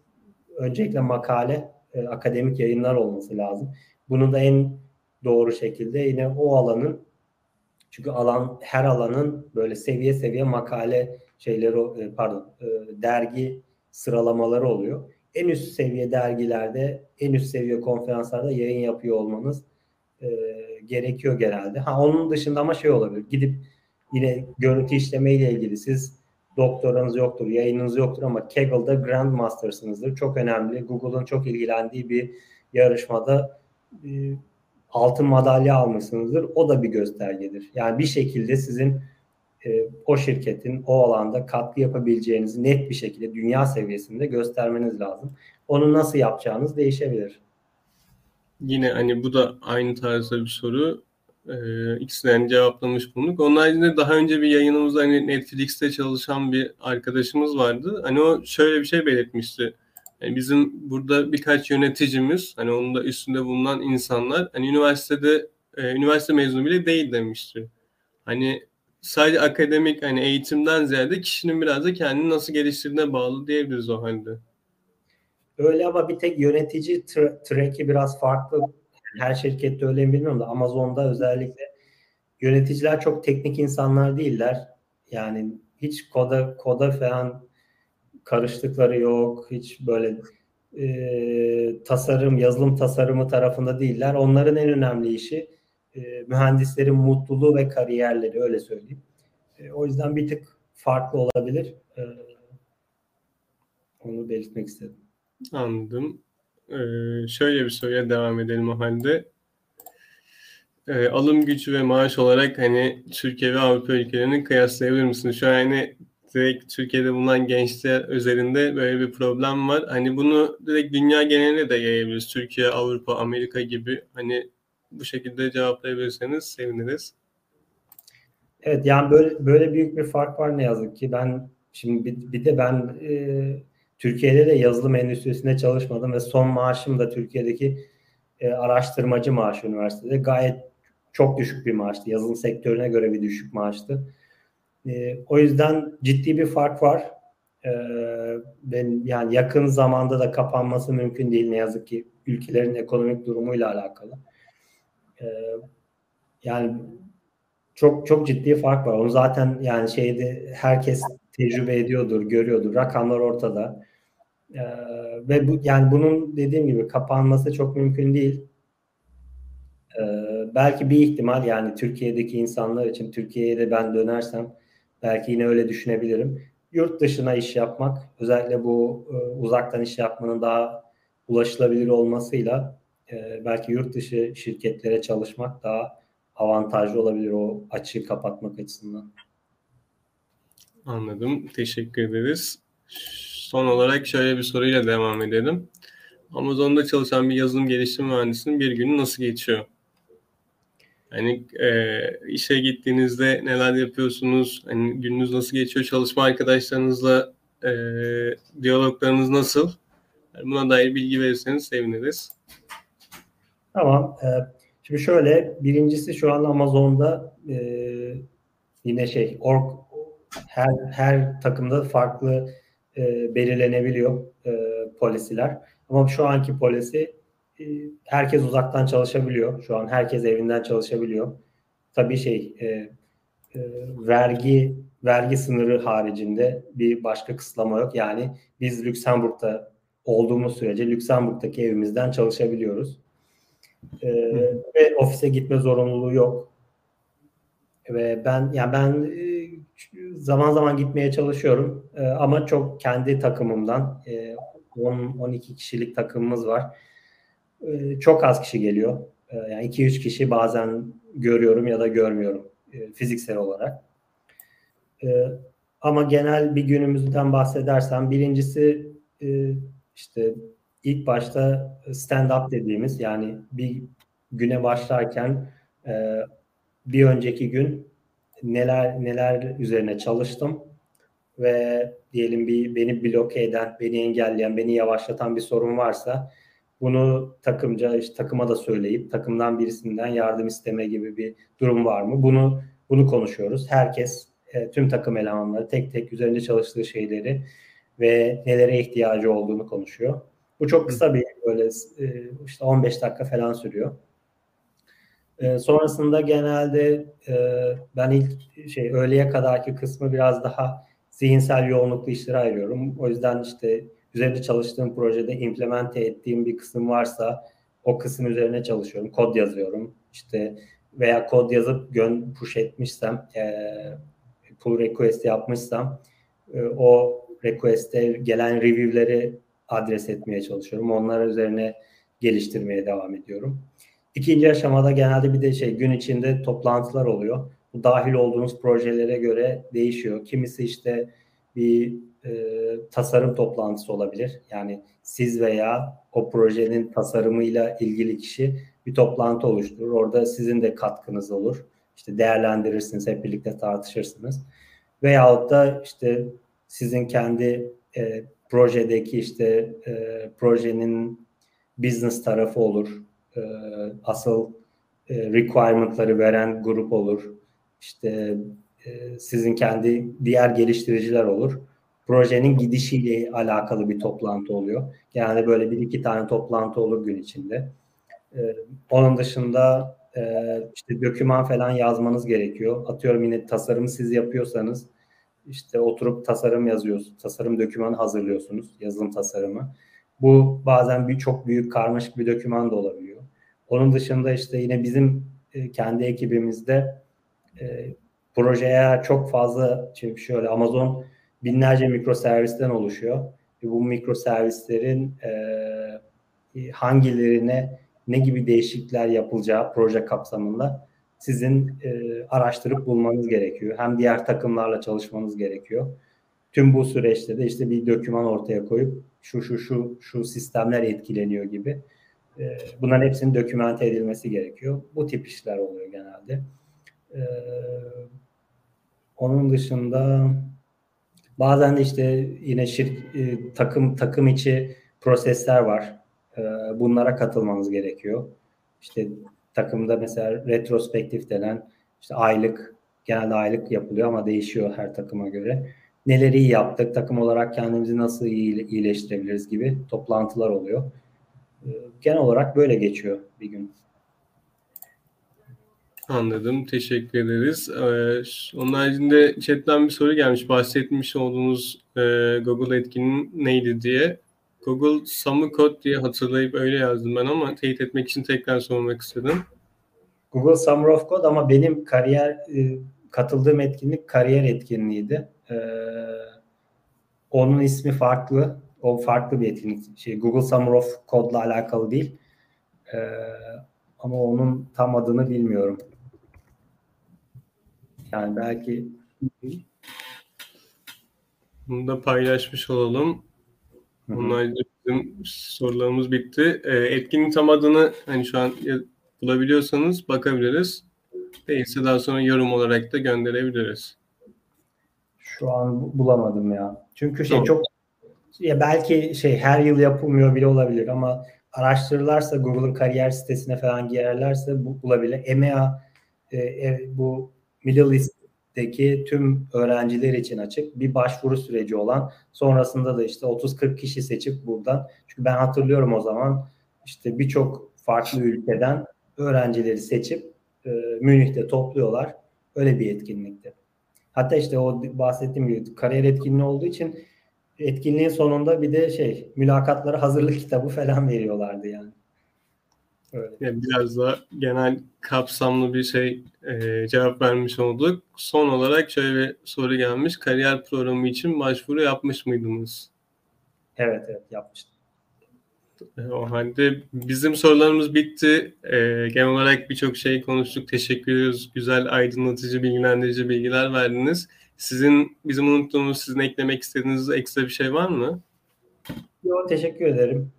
öncelikle makale, e, akademik yayınlar olması lazım. Bunu da en doğru şekilde yine o alanın çünkü alan her alanın böyle seviye seviye makale şeyleri e, pardon e, dergi sıralamaları oluyor. En üst seviye dergilerde, en üst seviye konferanslarda yayın yapıyor olmanız e, gerekiyor genelde. Ha onun dışında ama şey olabilir. Gidip yine görüntü işleme ile ilgili siz doktoranız yoktur, yayınınız yoktur ama Kaggle'da Grandmaster'sınızdır. Çok önemli. Google'ın çok ilgilendiği bir yarışmada e, altın madalya almışsınızdır. O da bir göstergedir. Yani bir şekilde sizin e, o şirketin o alanda katkı yapabileceğinizi net bir şekilde dünya seviyesinde göstermeniz lazım. Onu nasıl yapacağınız değişebilir. Yine hani bu da aynı tarzda bir soru. Ee, ikisinden cevaplamış bulunduk. Onun haricinde daha önce bir yayınımızda hani Netflix'te çalışan bir arkadaşımız vardı. Hani o şöyle bir şey belirtmişti. Yani bizim burada birkaç yöneticimiz, hani onun da üstünde bulunan insanlar, hani üniversitede e, üniversite mezunu bile değil demişti. Hani sadece akademik hani eğitimden ziyade kişinin biraz da kendini nasıl geliştirdiğine bağlı diyebiliriz o halde. Öyle ama bir tek yönetici tra- track'i biraz farklı. Her şirkette öyle mi bilmiyorum da Amazon'da özellikle yöneticiler çok teknik insanlar değiller. Yani hiç koda koda falan karıştıkları yok. Hiç böyle e, tasarım, yazılım tasarımı tarafında değiller. Onların en önemli işi e, mühendislerin mutluluğu ve kariyerleri öyle söyleyeyim. E, o yüzden bir tık farklı olabilir. E, onu belirtmek istedim. Anladım. Ee, şöyle bir soruya devam edelim o halde. Ee, alım gücü ve maaş olarak hani Türkiye ve Avrupa ülkelerini kıyaslayabilir misiniz? Şu an hani direkt Türkiye'de bulunan gençler üzerinde böyle bir problem var. Hani bunu direkt dünya geneline de yayabiliriz. Türkiye, Avrupa, Amerika gibi hani bu şekilde cevaplayabilirseniz seviniriz. Evet yani böyle böyle büyük bir fark var ne yazık ki. Ben şimdi bir, bir de ben e, Türkiye'de de yazılım endüstrisinde çalışmadım ve son maaşım da Türkiye'deki e, araştırmacı maaşı üniversitede gayet çok düşük bir maaştı. Yazılım sektörüne göre bir düşük maaştı. E, o yüzden ciddi bir fark var. E, ben yani yakın zamanda da kapanması mümkün değil ne yazık ki ülkelerin ekonomik durumuyla alakalı. E, yani çok çok ciddi fark var. Onu zaten yani şeyde herkes tecrübe ediyordur, görüyordur. Rakamlar ortada. Ee, ve bu yani bunun dediğim gibi kapanması çok mümkün değil. Ee, belki bir ihtimal yani Türkiye'deki insanlar için Türkiye'ye de ben dönersem belki yine öyle düşünebilirim. Yurt dışına iş yapmak, özellikle bu e, uzaktan iş yapmanın daha ulaşılabilir olmasıyla e, belki yurt dışı şirketlere çalışmak daha avantajlı olabilir o açığı kapatmak açısından. Anladım. Teşekkür ederiz. Son olarak şöyle bir soruyla devam edelim. Amazon'da çalışan bir yazılım geliştirme mühendisinin bir günü nasıl geçiyor? Hani e, işe gittiğinizde neler yapıyorsunuz? Hani gününüz nasıl geçiyor? Çalışma arkadaşlarınızla e, diyaloglarınız nasıl? Buna dair bilgi verirseniz seviniriz. Tamam. E, şimdi şöyle, birincisi şu an Amazon'da e, yine şey, org her her takımda farklı e, belirlenebiliyor polisiler. Ama şu anki polisi herkes uzaktan çalışabiliyor. Şu an herkes evinden çalışabiliyor. Tabii şey vergi vergi sınırı haricinde bir başka kısıtlama yok. Yani biz Lüksemburg'da olduğumuz sürece Lüksemburg'daki evimizden çalışabiliyoruz. E, ve ofise gitme zorunluluğu yok. Ve ben yani ben e, zaman zaman gitmeye çalışıyorum e, ama çok kendi takımımdan e, 10-12 kişilik takımımız var. E, çok az kişi geliyor. E, yani 2-3 kişi bazen görüyorum ya da görmüyorum e, fiziksel olarak. E, ama genel bir günümüzden bahsedersem birincisi e, işte ilk başta stand up dediğimiz yani bir güne başlarken e, bir önceki gün neler neler üzerine çalıştım ve diyelim bir beni bloke eden, beni engelleyen, beni yavaşlatan bir sorun varsa bunu takımca işte takıma da söyleyip takımdan birisinden yardım isteme gibi bir durum var mı? Bunu bunu konuşuyoruz. Herkes e, tüm takım elemanları tek tek üzerinde çalıştığı şeyleri ve nelere ihtiyacı olduğunu konuşuyor. Bu çok kısa bir böyle e, işte 15 dakika falan sürüyor. E, sonrasında genelde e, ben ilk şey öğleye kadarki kısmı biraz daha zihinsel yoğunluklu işlere ayırıyorum. O yüzden işte üzerinde çalıştığım projede implemente ettiğim bir kısım varsa o kısım üzerine çalışıyorum. Kod yazıyorum. İşte veya kod yazıp gön push etmişsem e, pull request yapmışsam e, o request'e gelen review'leri adres etmeye çalışıyorum. Onlara üzerine geliştirmeye devam ediyorum. İkinci aşamada genelde bir de şey gün içinde toplantılar oluyor. Bu dahil olduğunuz projelere göre değişiyor. Kimisi işte bir e, tasarım toplantısı olabilir. Yani siz veya o projenin tasarımıyla ilgili kişi bir toplantı oluşturur. Orada sizin de katkınız olur. İşte değerlendirirsiniz, hep birlikte tartışırsınız. Veyahut da işte sizin kendi e, projedeki işte e, projenin business tarafı olur. E, asıl e, requirement'ları veren grup olur. İşte e, sizin kendi diğer geliştiriciler olur. Projenin gidişiyle alakalı bir toplantı oluyor. Yani böyle bir iki tane toplantı olur gün içinde. E, onun dışında e, işte doküman falan yazmanız gerekiyor. Atıyorum yine tasarımı siz yapıyorsanız işte oturup tasarım yazıyorsunuz. Tasarım dokümanı hazırlıyorsunuz. Yazılım tasarımı. Bu bazen bir çok büyük karmaşık bir doküman da olabiliyor. Onun dışında işte yine bizim e, kendi ekibimizde e, projeye çok fazla çünkü şöyle Amazon binlerce mikroservisten oluşuyor. Ve bu mikroservislerin e, hangilerine ne gibi değişiklikler yapılacağı proje kapsamında sizin e, araştırıp bulmanız gerekiyor. Hem diğer takımlarla çalışmanız gerekiyor. Tüm bu süreçte de işte bir doküman ortaya koyup şu şu şu şu sistemler etkileniyor gibi. E, bunların hepsinin dokümante edilmesi gerekiyor. Bu tip işler oluyor genelde. E, onun dışında bazen de işte yine şirk, e, takım takım içi prosesler var. E, bunlara katılmanız gerekiyor. İşte takımda mesela retrospektif denen işte aylık genelde aylık yapılıyor ama değişiyor her takıma göre. Neleri iyi yaptık, takım olarak kendimizi nasıl iyi, iyileştirebiliriz gibi toplantılar oluyor. E, genel olarak böyle geçiyor bir gün. Anladım. Teşekkür ederiz. Ee, onun haricinde chatten bir soru gelmiş. Bahsetmiş olduğunuz e, Google etkinin neydi diye. Google Summer Code diye hatırlayıp öyle yazdım ben ama teyit etmek için tekrar sormak istedim. Google Summer of Code ama benim kariyer e, katıldığım etkinlik kariyer etkinliğiydi. E, onun ismi farklı. O farklı bir etkinlik. Şey, Google Summer of Code'la alakalı değil. E, ama onun tam adını bilmiyorum. Yani belki bunu da paylaşmış olalım. Onlar bizim sorularımız bitti. E, etkinin tam adını hani şu an bulabiliyorsanız bakabiliriz. Değilse daha sonra yorum olarak da gönderebiliriz. Şu an bulamadım ya. Çünkü şey tamam. çok ya belki şey her yıl yapılmıyor bile olabilir ama araştırırlarsa Google'ın kariyer sitesine falan girerlerse bu bulabilir. EMEA e, e, bu Middle East'teki tüm öğrenciler için açık bir başvuru süreci olan sonrasında da işte 30-40 kişi seçip buradan çünkü ben hatırlıyorum o zaman işte birçok farklı ülkeden öğrencileri seçip e, Münih'te topluyorlar. Öyle bir etkinlikti. Hatta işte o bahsettiğim gibi kariyer etkinliği olduğu için etkinliğin sonunda bir de şey mülakatlara hazırlık kitabı falan veriyorlardı yani. Öyle. Yani biraz da genel kapsamlı bir şey e, cevap vermiş olduk. Son olarak şöyle bir soru gelmiş. Kariyer programı için başvuru yapmış mıydınız? Evet evet yapmıştım. E, o halde bizim sorularımız bitti. E, genel olarak birçok şey konuştuk. Teşekkür ediyoruz. Güzel, aydınlatıcı, bilgilendirici bilgiler verdiniz. Sizin, bizim unuttuğumuz, sizin eklemek istediğiniz ekstra bir şey var mı? Yok, teşekkür ederim.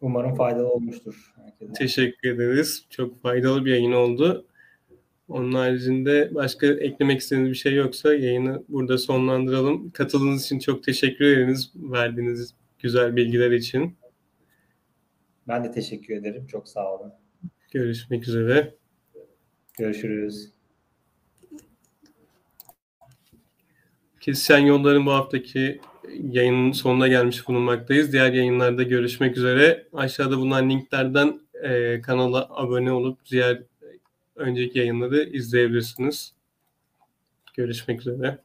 Umarım faydalı olmuştur. Herkese. Teşekkür ederiz. Çok faydalı bir yayın oldu. Onun haricinde başka eklemek istediğiniz bir şey yoksa yayını burada sonlandıralım. Katıldığınız için çok teşekkür ederiz. Verdiğiniz güzel bilgiler için. Ben de teşekkür ederim. Çok sağ olun. Görüşmek üzere. Görüşürüz. Kesişen Yolların bu haftaki yayının sonuna gelmiş bulunmaktayız. Diğer yayınlarda görüşmek üzere. Aşağıda bulunan linklerden e, kanala abone olup diğer önceki yayınları izleyebilirsiniz. Görüşmek üzere.